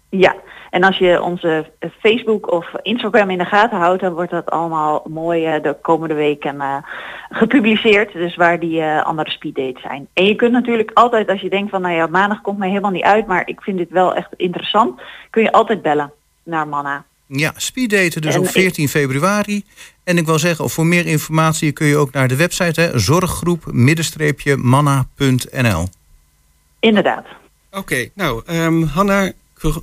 Ja, en als je onze Facebook of Instagram in de gaten houdt, dan wordt dat allemaal mooi eh, de komende weken eh, gepubliceerd. Dus waar die eh, andere speeddates zijn. En je kunt natuurlijk altijd, als je denkt van, nou ja, maandag komt mij helemaal niet uit, maar ik vind dit wel echt interessant, kun je altijd bellen naar Manna. Ja, speeddaten dus En op ik- 14 februari. En ik wil zeggen, voor meer informatie kun je ook naar de website hè, zorggroep-manna.nl. Inderdaad. Oké, nou, ehm, Hanna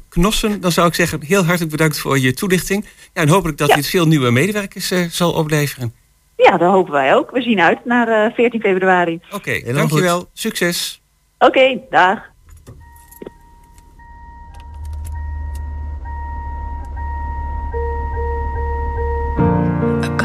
Knossen, dan zou ik zeggen heel hartelijk bedankt voor je toelichting. Ja, en hopelijk dat Ja. dit veel nieuwe medewerkers eh, zal opleveren. Ja, dat hopen wij ook. We zien uit naar eh, 14 februari. Oké, dankjewel. Succes. Oké, dag.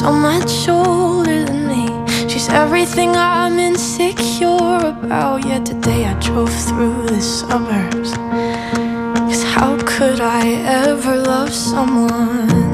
So much older than me. She's everything I'm insecure about. Yet today I drove through the suburbs. Cause how could I ever love someone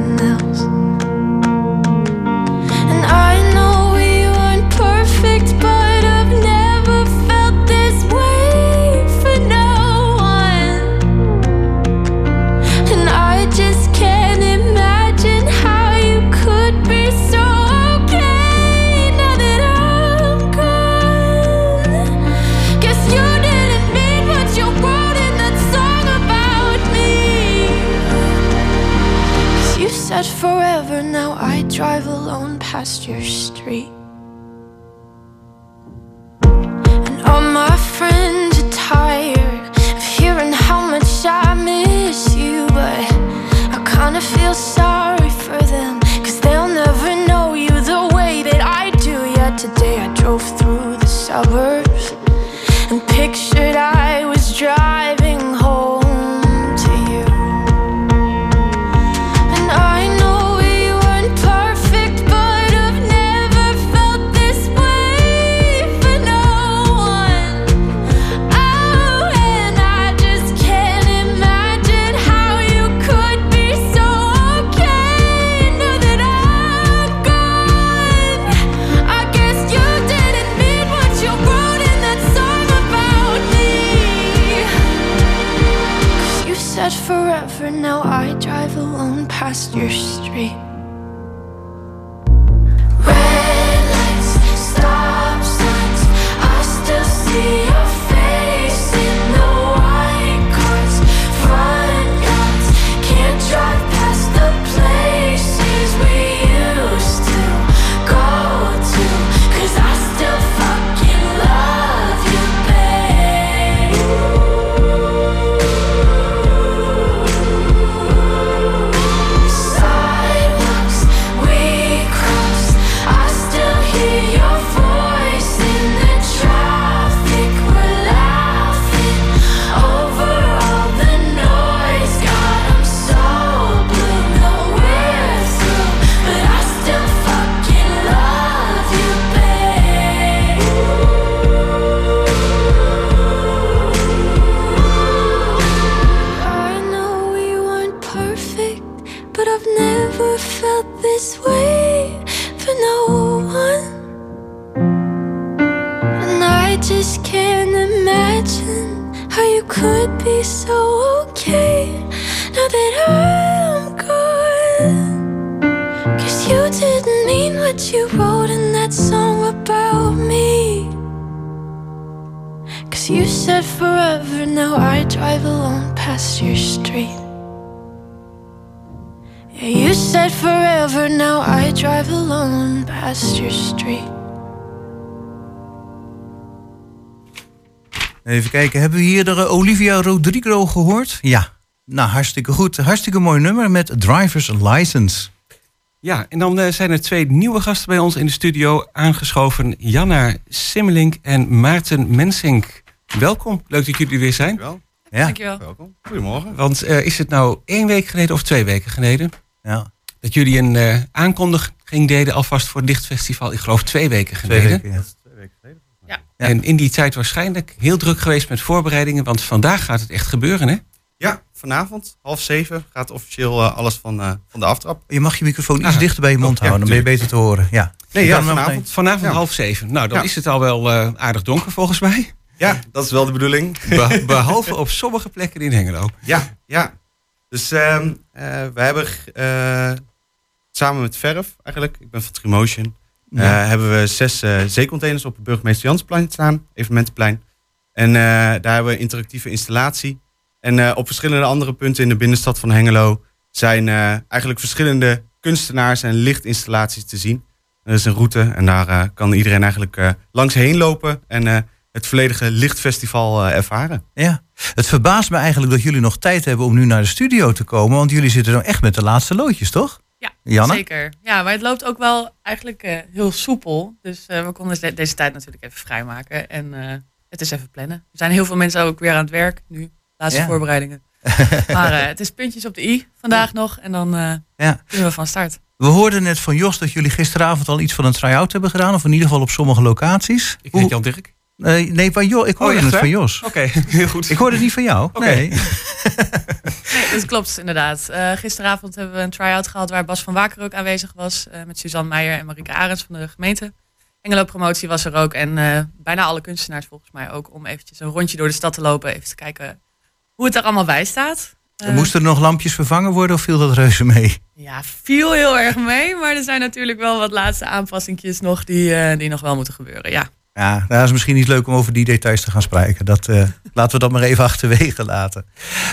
forever, now I drive alone past your street. And all my friends are tired of hearing how much I miss you, but I kinda feel sorry for them, cause they'll never know you the way that I do. Yet today I drove through the suburbs forever, now I drive alone past your street. Even kijken, hebben we hier de Olivia Rodrigo gehoord? Ja, nou hartstikke goed. Hartstikke mooi nummer met Driver's License. Ja, en dan eh, zijn er twee nieuwe gasten bij ons in de studio aangeschoven. Janna Simmelink en Maarten Mensink. Welkom, leuk dat jullie er weer zijn. Ja. Dankjewel. Welkom. Goedemorgen. Want eh, is het nou één week geleden of twee weken geleden... Ja, dat jullie een eh, aankondiging deden alvast voor het Lichtfestival? Ik geloof twee weken twee geleden. weken. Ja. Ja. Ja. En in die tijd waarschijnlijk heel druk geweest met voorbereidingen... want vandaag gaat het echt gebeuren, hè? Ja, vanavond, half zeven, gaat officieel eh, alles van, eh, van de aftrap. Je mag je microfoon iets Ah. dichter bij je mond Oh, ja, houden, dan ben je beter te horen. Ja. Nee, ja, vanavond. Vanavond Ja. half zeven. Nou, dan Ja. is het al wel eh, aardig donker volgens mij. Ja, dat is wel de bedoeling. Be- behalve op sommige plekken in Hengelo. Ja, ja. Dus ehm eh, we hebben eh, samen met Verf eigenlijk, ik ben van Trimotion, eh, hebben we zes eh, zeecontainers op het Burgemeester Jansplein staan, evenementenplein. En eh, daar hebben we interactieve installatie. En op verschillende andere punten in de binnenstad van Hengelo zijn eigenlijk verschillende kunstenaars en lichtinstallaties te zien. Er is een route en daar kan iedereen eigenlijk langs heen lopen en het volledige lichtfestival ervaren. Ja. Het verbaast me eigenlijk dat jullie nog tijd hebben om nu naar de studio te komen. Want jullie zitten nou echt met de laatste loodjes, toch? Ja, Janne? zeker. Ja, maar het loopt ook wel eigenlijk eh, heel soepel. Dus eh, we konden de- deze tijd natuurlijk even vrijmaken. En eh, het is even plannen. Er zijn heel veel mensen ook weer aan het werk nu. Laatste Ja. voorbereidingen. maar eh, het is puntjes op de i vandaag nog. En dan eh, Ja. kunnen we van start. We hoorden net van Jos dat jullie gisteravond al iets van een try-out hebben gedaan. Of in ieder geval op sommige locaties. Ik Hoe- heet Jan Dirk. Nee, nee, van Jo, ik hoorde echt het van Jos. Oké, heel goed. Ik hoorde het niet van jou. Nee. Nee, dat klopt inderdaad. Eh, gisteravond hebben we een try-out gehad waar Bas van Waker ook aanwezig was. eh, met Suzanne Meijer en Marike Arends van de gemeente. Engelo Promotie was er ook. En eh, bijna alle kunstenaars volgens mij ook. Om eventjes een rondje door de stad te lopen. Even te kijken hoe het er allemaal bij staat. Moesten er nog lampjes vervangen worden of viel dat reuze mee? Ja, viel heel erg mee. Maar er zijn natuurlijk wel wat laatste aanpassingjes nog die, die nog wel moeten gebeuren. Ja. Ja, nou, dat is misschien niet leuk om over die details te gaan spreken. Dat, eh, laten we dat maar even achterwege laten.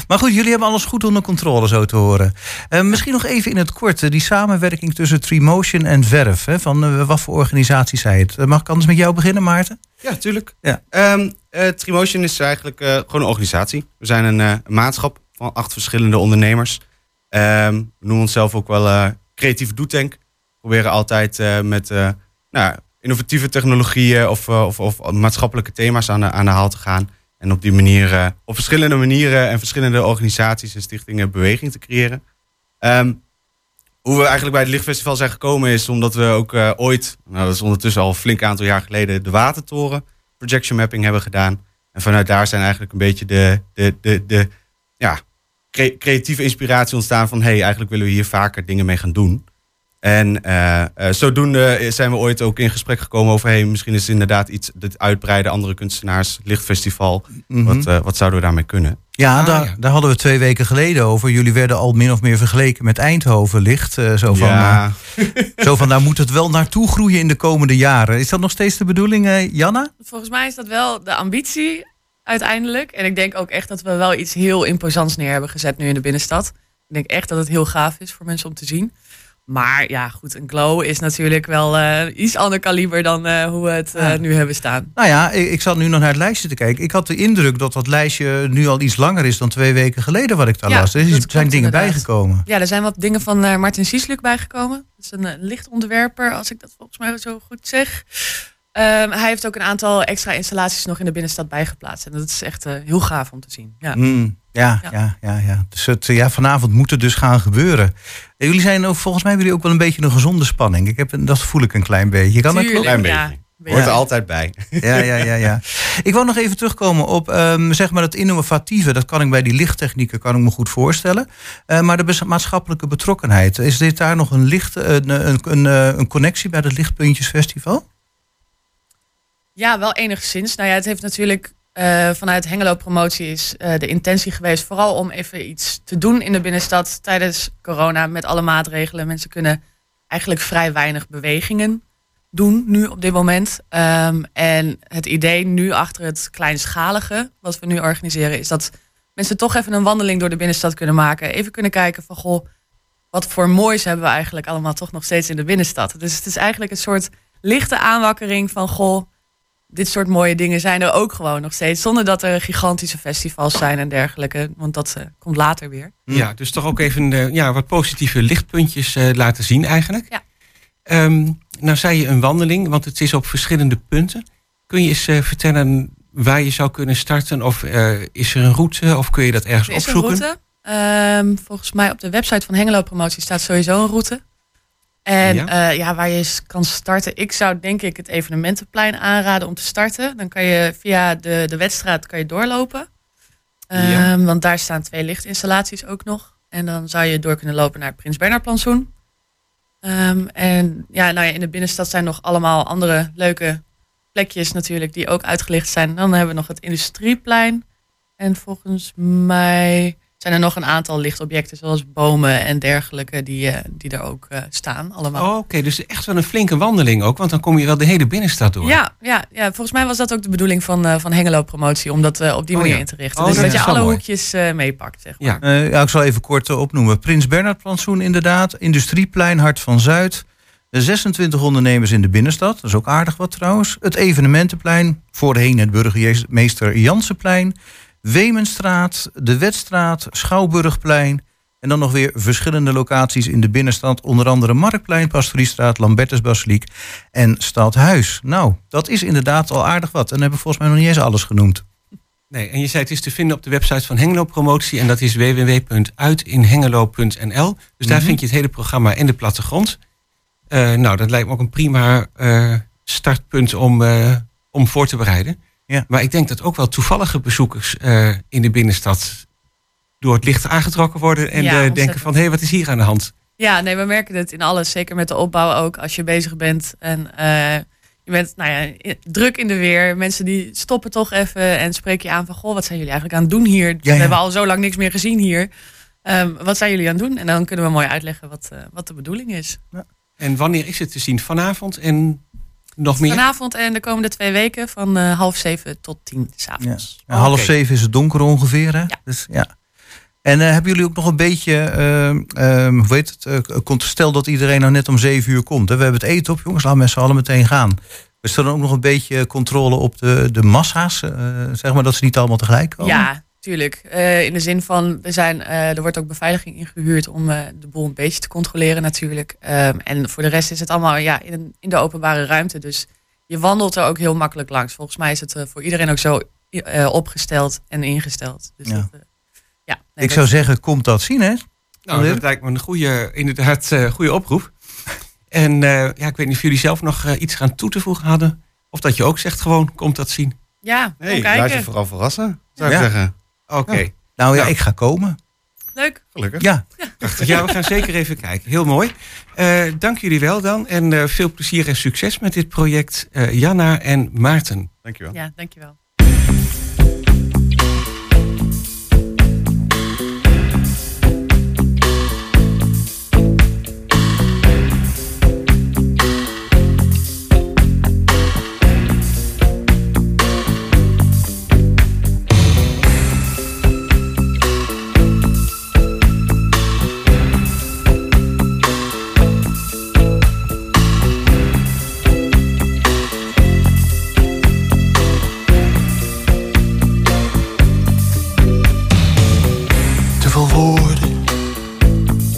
Maar goed, jullie hebben alles goed onder controle, zo te horen. Eh, misschien nog even in het kort, eh, die samenwerking tussen Tremotion en Verf. Hè, van wat voor organisatie zij het? Mag ik anders met jou beginnen, Maarten? Ja, tuurlijk. Ja. Ehm, eh, Trimotion is eigenlijk gewoon een organisatie. We zijn een, maatschap van acht verschillende ondernemers. Ehm, we noemen onszelf ook wel creatieve doetank. We proberen altijd met nou, innovatieve technologieën of, eh, of, of maatschappelijke thema's aan de, aan de haal te gaan. En op die manier, eh, op verschillende manieren en verschillende organisaties en stichtingen beweging te creëren. Ehm, hoe we eigenlijk bij het Lichtfestival zijn gekomen is omdat we ook eh, ooit, nou dat is ondertussen al een flink aantal jaar geleden, de Watertoren projection mapping hebben gedaan. En vanuit daar zijn eigenlijk een beetje de, de, de, de ja, cre- creatieve inspiratie ontstaan van hey, eigenlijk willen we hier vaker dingen mee gaan doen. En eh, eh, zodoende zijn we ooit ook in gesprek gekomen over hey, misschien is het inderdaad iets, het uitbreiden, andere kunstenaars, lichtfestival. Mhm. wat, eh, wat zouden we daarmee kunnen? Ja, Ah, daar, ja. daar hadden we twee weken geleden over. Jullie werden al min of meer vergeleken met Eindhoven licht. eh, zo, van, ja, zo van, daar moet het wel naartoe groeien in de komende jaren. Is dat nog steeds de bedoeling, eh, Janna? Volgens mij is dat wel de ambitie uiteindelijk. En ik denk ook echt dat we wel iets heel imposants neer hebben gezet nu in de binnenstad. Ik denk echt dat het heel gaaf is voor mensen om te zien. Maar ja, goed, een glow is natuurlijk wel eh, iets ander kaliber dan eh, hoe we het eh, nu hebben staan. Nou ja, ik, ik zat nu nog naar het lijstje te kijken. Ik had de indruk dat dat lijstje nu al iets langer is dan twee weken geleden wat ik daar Ja, las. Er zijn dingen inderdaad. bijgekomen. Ja, er zijn wat dingen van Martin Siesluk bijgekomen. Dat is een lichtontwerper, als ik dat volgens mij zo goed zeg. Ehm, hij heeft ook een aantal extra installaties nog in de binnenstad bijgeplaatst. En dat is echt heel gaaf om te zien. Ja. Hmm, ja, ja, Ja. ja, ja. Dus het, ja, vanavond moet het dus gaan gebeuren. En jullie zijn ook, volgens mij hebben jullie ook wel een beetje een gezonde spanning. Ik heb, dat voel ik een klein beetje. Kan dat Tuurlijk? Klein ja. beetje. hoort er Ja. altijd bij. Ja, ja, ja, ja. Ik wil nog even terugkomen op ehm, zeg maar het innovatieve. Dat kan ik bij die lichttechnieken kan ik me goed voorstellen. Eh, maar de maatschappelijke betrokkenheid. Is dit daar nog een, licht, een, een, een, eh, een connectie bij het Lichtpuntjesfestival? Ja, wel enigszins. Nou ja, het heeft natuurlijk eh, vanuit Hengelo Promotie is eh, de intentie geweest vooral om even iets te doen in de binnenstad tijdens corona met alle maatregelen. Mensen kunnen eigenlijk vrij weinig bewegingen doen nu op dit moment. Ehm, en het idee nu achter het kleinschalige wat we nu organiseren is dat mensen toch even een wandeling door de binnenstad kunnen maken. Even kunnen kijken van goh, wat voor moois hebben we eigenlijk allemaal toch nog steeds in de binnenstad. Dus het is eigenlijk een soort lichte aanwakkering van goh, dit soort mooie dingen zijn er ook gewoon nog steeds. Zonder dat er gigantische festivals zijn en dergelijke. Want dat eh, komt later weer. Ja, dus toch ook even eh, ja, wat positieve lichtpuntjes eh, laten zien eigenlijk. Ja. Ehm, nou zei je een wandeling, want het is op verschillende punten. Kun je eens vertellen waar je zou kunnen starten? Of eh, is er een route? Of kun je dat ergens Er is een opzoeken? route. Ehm, volgens mij op de website van Hengelo Promotie staat sowieso een route. En Ja. ja, ja waar je kan starten. Ik zou denk ik het evenementenplein aanraden om te starten. Dan kan je via de, de wedstraat kan je doorlopen. Ehm, Ja. Want daar staan twee lichtinstallaties ook nog. En dan zou je door kunnen lopen naar het Prins Bernhard plantsoen. Ehm, en ja, nou ja, in de binnenstad zijn nog allemaal andere leuke plekjes natuurlijk die ook uitgelicht zijn. Dan hebben we nog het Industrieplein. En volgens mij zijn er nog een aantal lichtobjecten zoals bomen en dergelijke die, eh, die er ook eh, staan allemaal. Oh, Oké, dus echt wel een flinke wandeling ook. Want dan kom je wel de hele binnenstad door. Ja, ja, ja, volgens mij was dat ook de bedoeling van, eh, van Hengelo Promotie, om dat eh, op die Oh, manier ja. in te richten. Oh, dus dat dat je alle mooi. hoekjes eh, meepakt. Zeg maar. Ja. Eh, ja, ik zal even kort opnoemen. Prins Bernhard plantsoen inderdaad. Industrieplein Hart van Zuid. De 26 ondernemers in de binnenstad. Dat is ook aardig wat trouwens. Het evenementenplein. Voorheen het burgemeester Jansenplein. Wemenstraat. De Wetstraat. Schouwburgplein. En dan nog weer verschillende locaties in de binnenstad. Onder andere Marktplein, Pastoriestraat, Lambertusbasiliek en Stadhuis. Nou, dat is inderdaad al aardig wat. En dan hebben we volgens mij nog niet eens alles genoemd. Nee, en je zei het is te vinden op de website van Hengelo Promotie. En dat is www.uitinhengelo.nl. Dus daar Mhm. vind je het hele programma en de plattegrond. Eh, nou, dat lijkt me ook een prima eh, startpunt om, eh, om voor te bereiden. Ja. Maar ik denk dat ook wel toevallige bezoekers eh, in de binnenstad door het licht aangetrokken worden. En Ja, eh, denken van, hé, wat is hier aan de hand? Ja, nee, we merken het in alles. Zeker met de opbouw ook. Als je bezig bent en eh, je bent nou ja, druk in de weer. Mensen die stoppen toch even en spreken je aan van... Goh, wat zijn jullie eigenlijk aan het doen hier? ja. We hebben al zo lang niks meer gezien hier. Ehm, wat zijn jullie aan het doen? En dan kunnen we mooi uitleggen wat, wat de bedoeling is. En wanneer is het te zien? Vanavond en nog meer? Vanavond en de komende twee weken van eh, half zeven tot tien s'avonds. Ja, half zeven is het donker ongeveer. Hè? Ja. Dus, ja. En eh, hebben jullie ook nog een beetje, ehm, ehm, hoe heet het, eh, komt- stel dat iedereen nou net om zeven uur komt. Hè? We hebben het eten op, jongens, laten mensen allen meteen gaan. Is er dan ook nog een beetje controle op de, de massa's? eh, zeg maar dat ze niet allemaal tegelijk komen? Ja, tuurlijk. Eh, in de zin van, we zijn, eh, er wordt ook beveiliging ingehuurd om eh, de boel een beetje te controleren natuurlijk. Ehm, en voor de rest is het allemaal ja, in, in de openbare ruimte. Dus je wandelt er ook heel makkelijk langs. Volgens mij is het voor iedereen ook zo eh, opgesteld en ingesteld. Dus Ja. dat, ja, nee, Ik dat- zou zeggen, komt dat zien, hè? Nou, dat lijkt me een goede, inderdaad, eh, goede oproep. En eh, ja, ik weet niet of jullie zelf nog iets gaan toe te voegen hadden. Of dat je ook zegt gewoon, komt dat zien. ja, Nee, kom laat je kijken. vooral verrassen, zou ik Ja. zeggen. Oké, Ja. Nou ja, Nou. ik ga komen. Leuk. Gelukkig. Ja, prachtig. Ja, we gaan zeker even kijken. Heel mooi. Eh, dank jullie wel dan. En eh, veel plezier en succes met dit project. eh, Janna en Maarten. Dankjewel. Ja, dankjewel.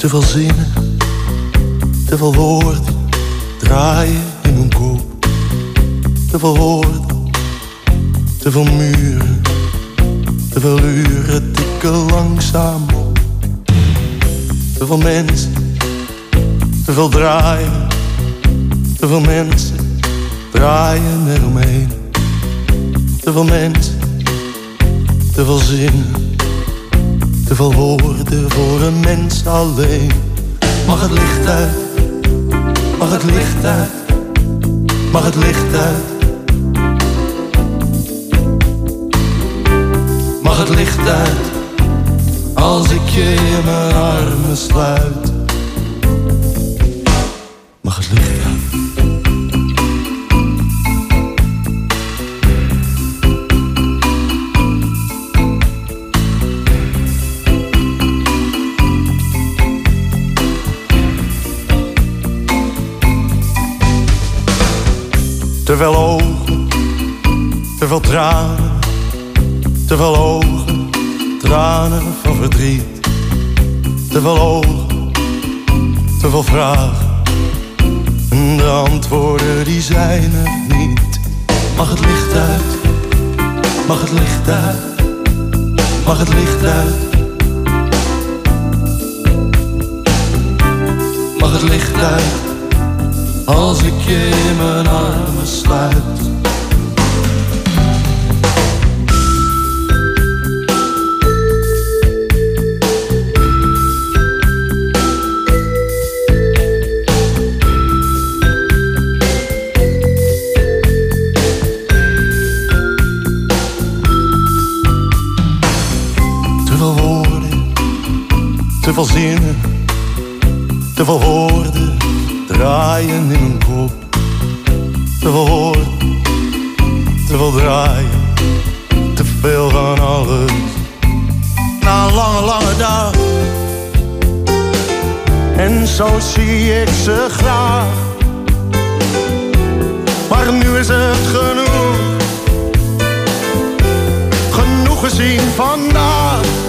Te veel zinnen, te veel woorden draaien in mijn kop. Te veel woorden, te veel muren, te veel uren tikken langzaam op. Te veel mensen, te veel draaien, te veel mensen draaien eromheen. Te veel mensen, te veel zinnen. Te veel woorden voor een mens alleen. Mag het licht uit? Mag het licht uit? Mag het licht uit? Mag het licht uit als ik je in mijn armen sluit? Veel tranen, te veel ogen, tranen van verdriet. Te veel ogen, te veel vragen, en de antwoorden die zijn er niet. Mag het licht uit, mag het licht uit, mag het licht uit. Mag het licht uit als ik je in mijn armen sluit. Veel zinnen, te veel woorden draaien in mijn kop. Te veel woorden, te veel draaien, te veel van alles. Na een lange, lange dag. En zo zie ik ze graag. Maar nu is het genoeg. Genoeg gezien vandaag.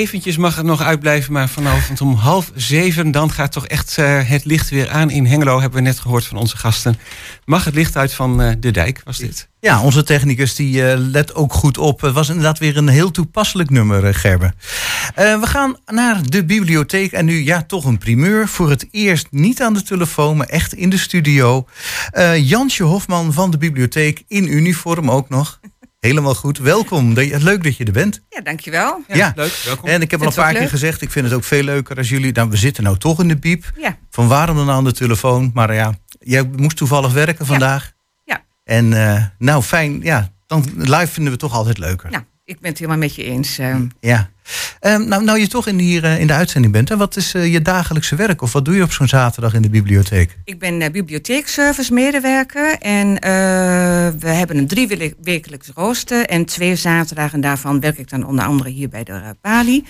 Eventjes mag het nog uitblijven, maar vanavond om half zeven... dan gaat toch echt eh, het licht weer aan in Hengelo, hebben we net gehoord van onze gasten. Mag het licht uit van eh, De Dijk, was dit? Ja, onze technicus die eh, let ook goed op. Het was inderdaad weer een heel toepasselijk nummer, Gerben. We gaan naar de bibliotheek. En nu ja, toch een primeur. Voor het eerst niet aan de telefoon, maar echt in de studio. Jansje Hofman van de bibliotheek in uniform ook nog. Helemaal goed. Welkom. Leuk dat je er bent. Ja, dankjewel. Ja, leuk. Welkom. En ik heb al een paar keer leuk? gezegd, ik vind het ook veel leuker als jullie... Nou, we zitten nou toch in de piep. Ja. Van waarom dan aan de telefoon? Maar ja, jij moest toevallig werken vandaag. Ja. En eh, nou, fijn. Ja, dan live vinden we toch altijd leuker. Nou, ik ben het helemaal met je eens. ehm. Ja. Ehm, nou, nou je toch in, hier eh, in de uitzending bent, hè, wat is eh, je dagelijkse werk? Of wat doe je op zo'n zaterdag in de bibliotheek? Ik ben eh, bibliotheekservice medewerker en we hebben een driewekelijks rooster en twee zaterdagen daarvan werk ik dan onder andere hier bij de Pali.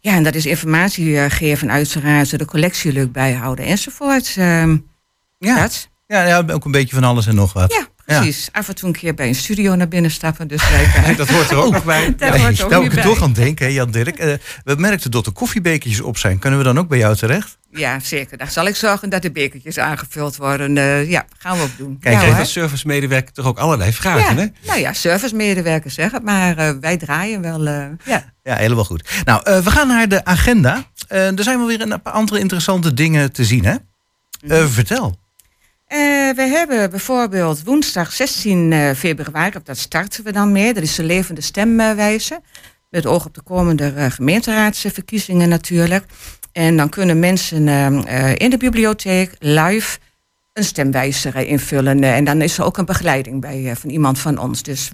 Ja, en dat is informatie geven, uiteraard, de collectie leuk bijhouden enzovoort. Ehm, Ja. dat. Ja, ja, ook een beetje van alles en nog wat. Ja, precies. Af en toe een keer bij een studio naar binnen stappen. Dus wij, Dat hoort er ook nog bij. Daar hoort er ook nou, ik er bij. toch aan denken, hè, Jan Dirk. Eh, we merkten dat er koffiebekertjes op zijn. Kunnen we dan ook bij jou terecht? Ja, zeker. Daar zal ik zorgen dat de bekertjes aangevuld worden. Eh, ja, gaan we ook doen. Kijk, ja, als servicemedewerker toch ook allerlei vragen, hè? ja, nou ja, servicemedewerkers zeg het, maar eh, wij draaien wel. eh, ja. Ja, helemaal goed. Nou, eh, we gaan naar de agenda. Eh, er zijn wel weer een paar andere interessante dingen te zien, hè? Eh, vertel. Eh, we hebben bijvoorbeeld woensdag 16 eh, februari, dat starten we dan mee. Dat is de levende stemwijze. Met oog op de komende eh, gemeenteraadsverkiezingen natuurlijk. En dan kunnen mensen eh, eh, in de bibliotheek live een stemwijzer invullen. En dan is er ook een begeleiding bij van iemand van ons. Dus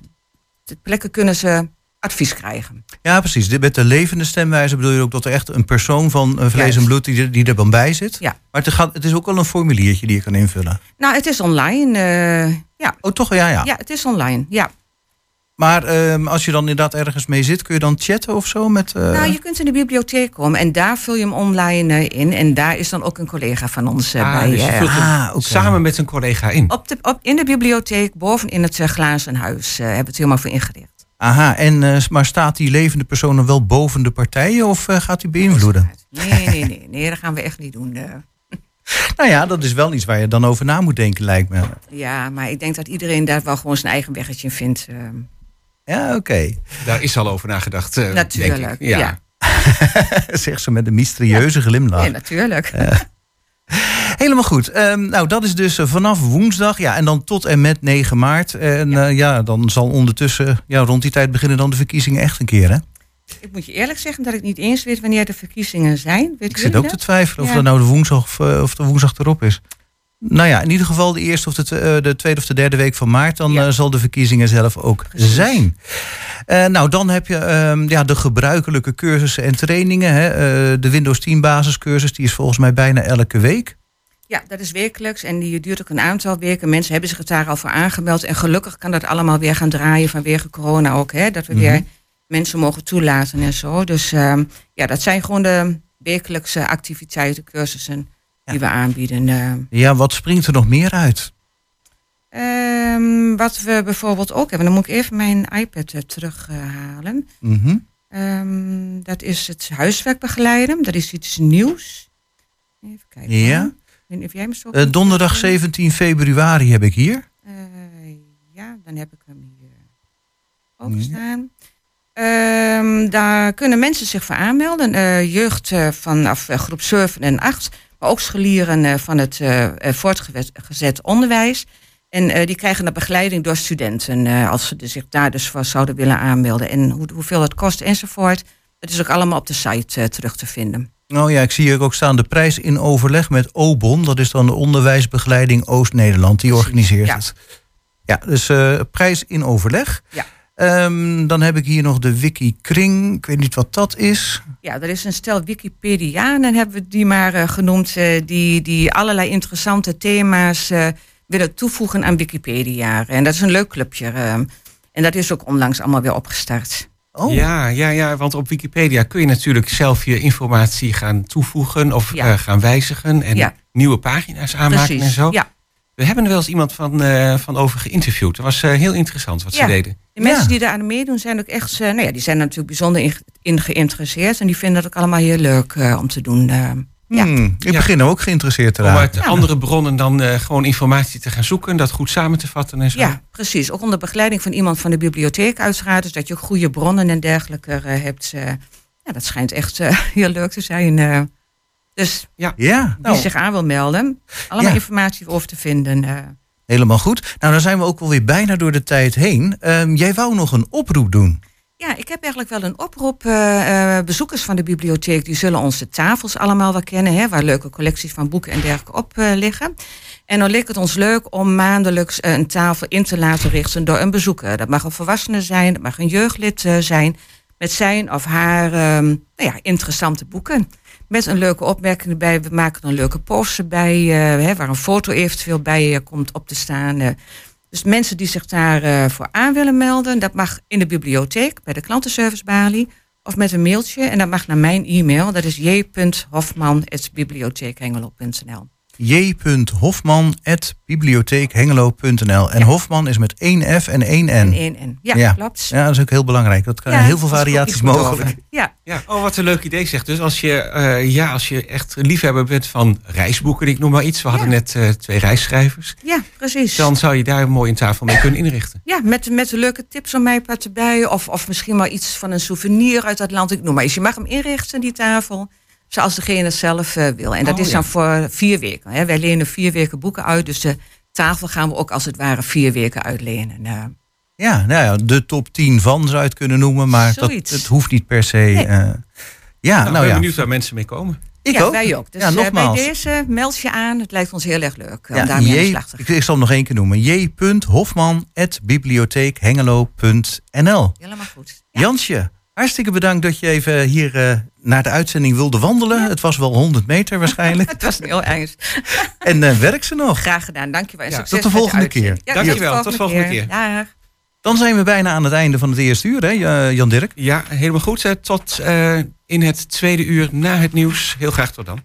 de plekken kunnen ze advies krijgen. Ja, precies. Dit Met de levende stemwijzer bedoel je ook dat er echt een persoon van eh, vlees Juist. en bloed die, er- die er dan bij zit. Ja. Maar het, gaat, het is ook wel een formuliertje die je kan invullen. Nou, het is online. eh, ja. Oh, toch? Ja, ja. ja, het is online. Ja. Maar ehm, als je dan inderdaad ergens mee zit, kun je dan chatten of zo met... eh, Nou, je kunt in de bibliotheek komen en daar vul je hem online in. En daar is dan ook een collega van ons Ah, bij. dus je eh, vult hem Ah, samen met een collega in. op de, op, in de bibliotheek, boven in het uh, glazen huis, eh, hebben we het helemaal voor ingericht. Aha, en, eh, maar staat die levende persoon dan wel boven de partijen of eh, gaat hij beïnvloeden? Nee, nee, nee, nee, dat gaan we echt niet doen. eh. Nou ja, dat is wel iets waar je dan over na moet denken, lijkt me. ja, maar ik denk dat iedereen daar wel gewoon zijn eigen weggetje in vindt. Ja, oké. Daar is al over nagedacht, eh, Natuurlijk, denk ik. ja. Zegt ze met een mysterieuze glimlach. Ja, natuurlijk. Helemaal goed. Ehm, nou, dat is dus eh, vanaf woensdag. Ja, en dan tot en met 9 maart. En ja, ja dan zal ondertussen, ja, rond die tijd beginnen dan de verkiezingen echt een keer, hè? Ik moet je eerlijk zeggen dat ik niet eens weet wanneer de verkiezingen zijn. Weet Ik zit ook te twijfelen of Ja. dat nou de woensdag of, eh, of de woensdag erop is. Nou ja, in ieder geval de eerste of de, twe- eh, de tweede of de derde week van maart. Dan eh, zal de verkiezingen zelf ook zijn. Eh, nou, dan heb je ehm, ja, de gebruikelijke cursussen en trainingen. Hè. Eh, de Windows 10 basiscursus, die is volgens mij bijna elke week. Ja, dat is wekelijks en die duurt ook een aantal weken. Mensen hebben zich daar al voor aangemeld. En gelukkig kan dat allemaal weer gaan draaien vanwege corona ook. Hè? Dat we Mhm. weer mensen mogen toelaten en zo. Dus ehm, ja, dat zijn gewoon de wekelijkse activiteiten, cursussen die we aanbieden. eh. Ja, wat springt er nog meer uit? Ehm, wat we bijvoorbeeld ook hebben, dan moet ik even mijn iPad eh, terughalen. Mhm. Ehm, dat is het huiswerk begeleiden. Dat is iets nieuws. Even kijken. Ja. Hoor. Ik weet niet of jij me zo Eh, donderdag 17 februari heb ik hier. Eh, ja, dan heb ik hem hier ook staan. Ehm, daar kunnen mensen zich voor aanmelden. Eh, jeugd vanaf groep 7 en 8. Maar ook scholieren van het voortgezet onderwijs. En die krijgen dan begeleiding door studenten. als ze zich daar dus voor zouden willen aanmelden. En hoe, hoeveel het kost enzovoort. Dat is ook allemaal op de site terug te vinden. Oh ja, ik zie hier ook staan de prijs in overleg met OBON. Dat is dan de Onderwijsbegeleiding Oost-Nederland. Die organiseert ja. het. Ja, dus eh, prijs in overleg. Ja. Ehm, dan heb ik hier nog de Wiki Kring. Ik weet niet wat dat is. Ja, er is een stel Wikipedianen, hebben we die maar eh, genoemd, eh, die, die allerlei interessante thema's willen toevoegen aan Wikipedia. En dat is een leuk clubje. eh, en dat is ook onlangs allemaal weer opgestart. Oh. Ja, ja, ja, want op Wikipedia kun je natuurlijk zelf je informatie gaan toevoegen of Ja. eh, gaan wijzigen en Ja. nieuwe pagina's aanmaken Precies, en zo. ja. We hebben er wel eens iemand van, eh, van over geïnterviewd. Dat was eh, heel interessant wat ze deden. De mensen die daar aan meedoen zijn ook echt, nou ja, die zijn natuurlijk bijzonder in, in geïnteresseerd. En die vinden het ook allemaal heel leuk om te doen. Ja. Hmm, ik Ja. begin ook geïnteresseerd te Om raken. uit andere bronnen dan eh, gewoon informatie te gaan zoeken, dat goed samen te vatten en zo. Ja, precies. Ook onder begeleiding van iemand van de bibliotheek uiteraard. Dus dat je ook goede bronnen en dergelijke eh, hebt. eh. ja, dat schijnt echt eh, heel leuk te zijn. eh. dus ja, ja wie nou, zich aan wil melden, allemaal Ja. informatie over te vinden. eh. helemaal goed. Nou, dan zijn we ook alweer bijna door de tijd heen. Ehm, jij wou nog een oproep doen. Ja, ik heb eigenlijk wel een oproep. eh, eh, bezoekers van de bibliotheek die zullen onze tafels allemaal wel kennen, hè, waar leuke collecties van boeken en dergelijke op eh, liggen. En dan leek het ons leuk om maandelijks een tafel in te laten richten door een bezoeker. Dat mag een volwassene zijn, dat mag een jeugdlid zijn, met zijn of haar ehm, nou ja, interessante boeken. Met een leuke opmerking erbij. We maken een leuke poster bij, hè, waar een foto eventueel bij komt op te staan. Eh. Dus mensen die zich daarvoor voor aan willen melden, dat mag in de bibliotheek bij de klantenservicebalie of met een mailtje. En dat mag naar mijn e-mail. Dat is j.hofman.bibliotheekhengelo.nl j.hofman.bibliotheekhengelo.nl En Hofman is met één F en één N. En één N. Ja, klopt. Ja, dat is ook heel belangrijk. Dat kan Ja, heel veel variaties mogelijk. Ja. Ja, oh, wat een leuk idee zegt. Dus als je, eh, ja, als je echt liefhebber bent van reisboeken, ik noem maar iets. We hadden net eh, twee reisschrijvers. ja, precies. Dan zou je daar mooi een tafel mee kunnen inrichten. Ja, met, met leuke tips van mij erbij. Of, of misschien wel iets van een souvenir uit dat land. Ik noem maar iets. Je mag hem inrichten, die tafel. Zoals degene het zelf eh, wil. En dat Oh, is dan ja. voor vier weken. Hè. Wij lenen vier weken boeken uit. Dus de tafel gaan we ook als het ware vier weken uitlenen. Eh, Ja, nou ja, de top 10 van zou je het kunnen noemen. Maar dat, het hoeft niet per se. eh, ja, Nou, nou, ik ben ja. benieuwd waar mensen mee komen. Ik ja, ook. wij ook. Dus Ja, eh, bij nogmaals. deze meld je aan. Het lijkt ons heel erg leuk Ja, om daarmee aan de J- slag te gaan. ik, ik zal hem nog één keer noemen. j.hofman.bibliotheekhengelo.nl Helemaal goed. Jansje, hartstikke bedankt dat je even hier eh, naar de uitzending wilde wandelen. Het was wel 100 meter waarschijnlijk. Het was heel ernst. en eh, werk ze nog. Graag gedaan. Dankjewel. En Ja, succes tot de volgende uitzending. keer. Ja, Dankjewel. Tot de volgende keer. Dag. Dan zijn we bijna aan het einde van het eerste uur, hè, Ja- Jan Dirk? Ja, helemaal goed. Eh, Tot eh, in het tweede uur na het nieuws. Heel graag tot dan.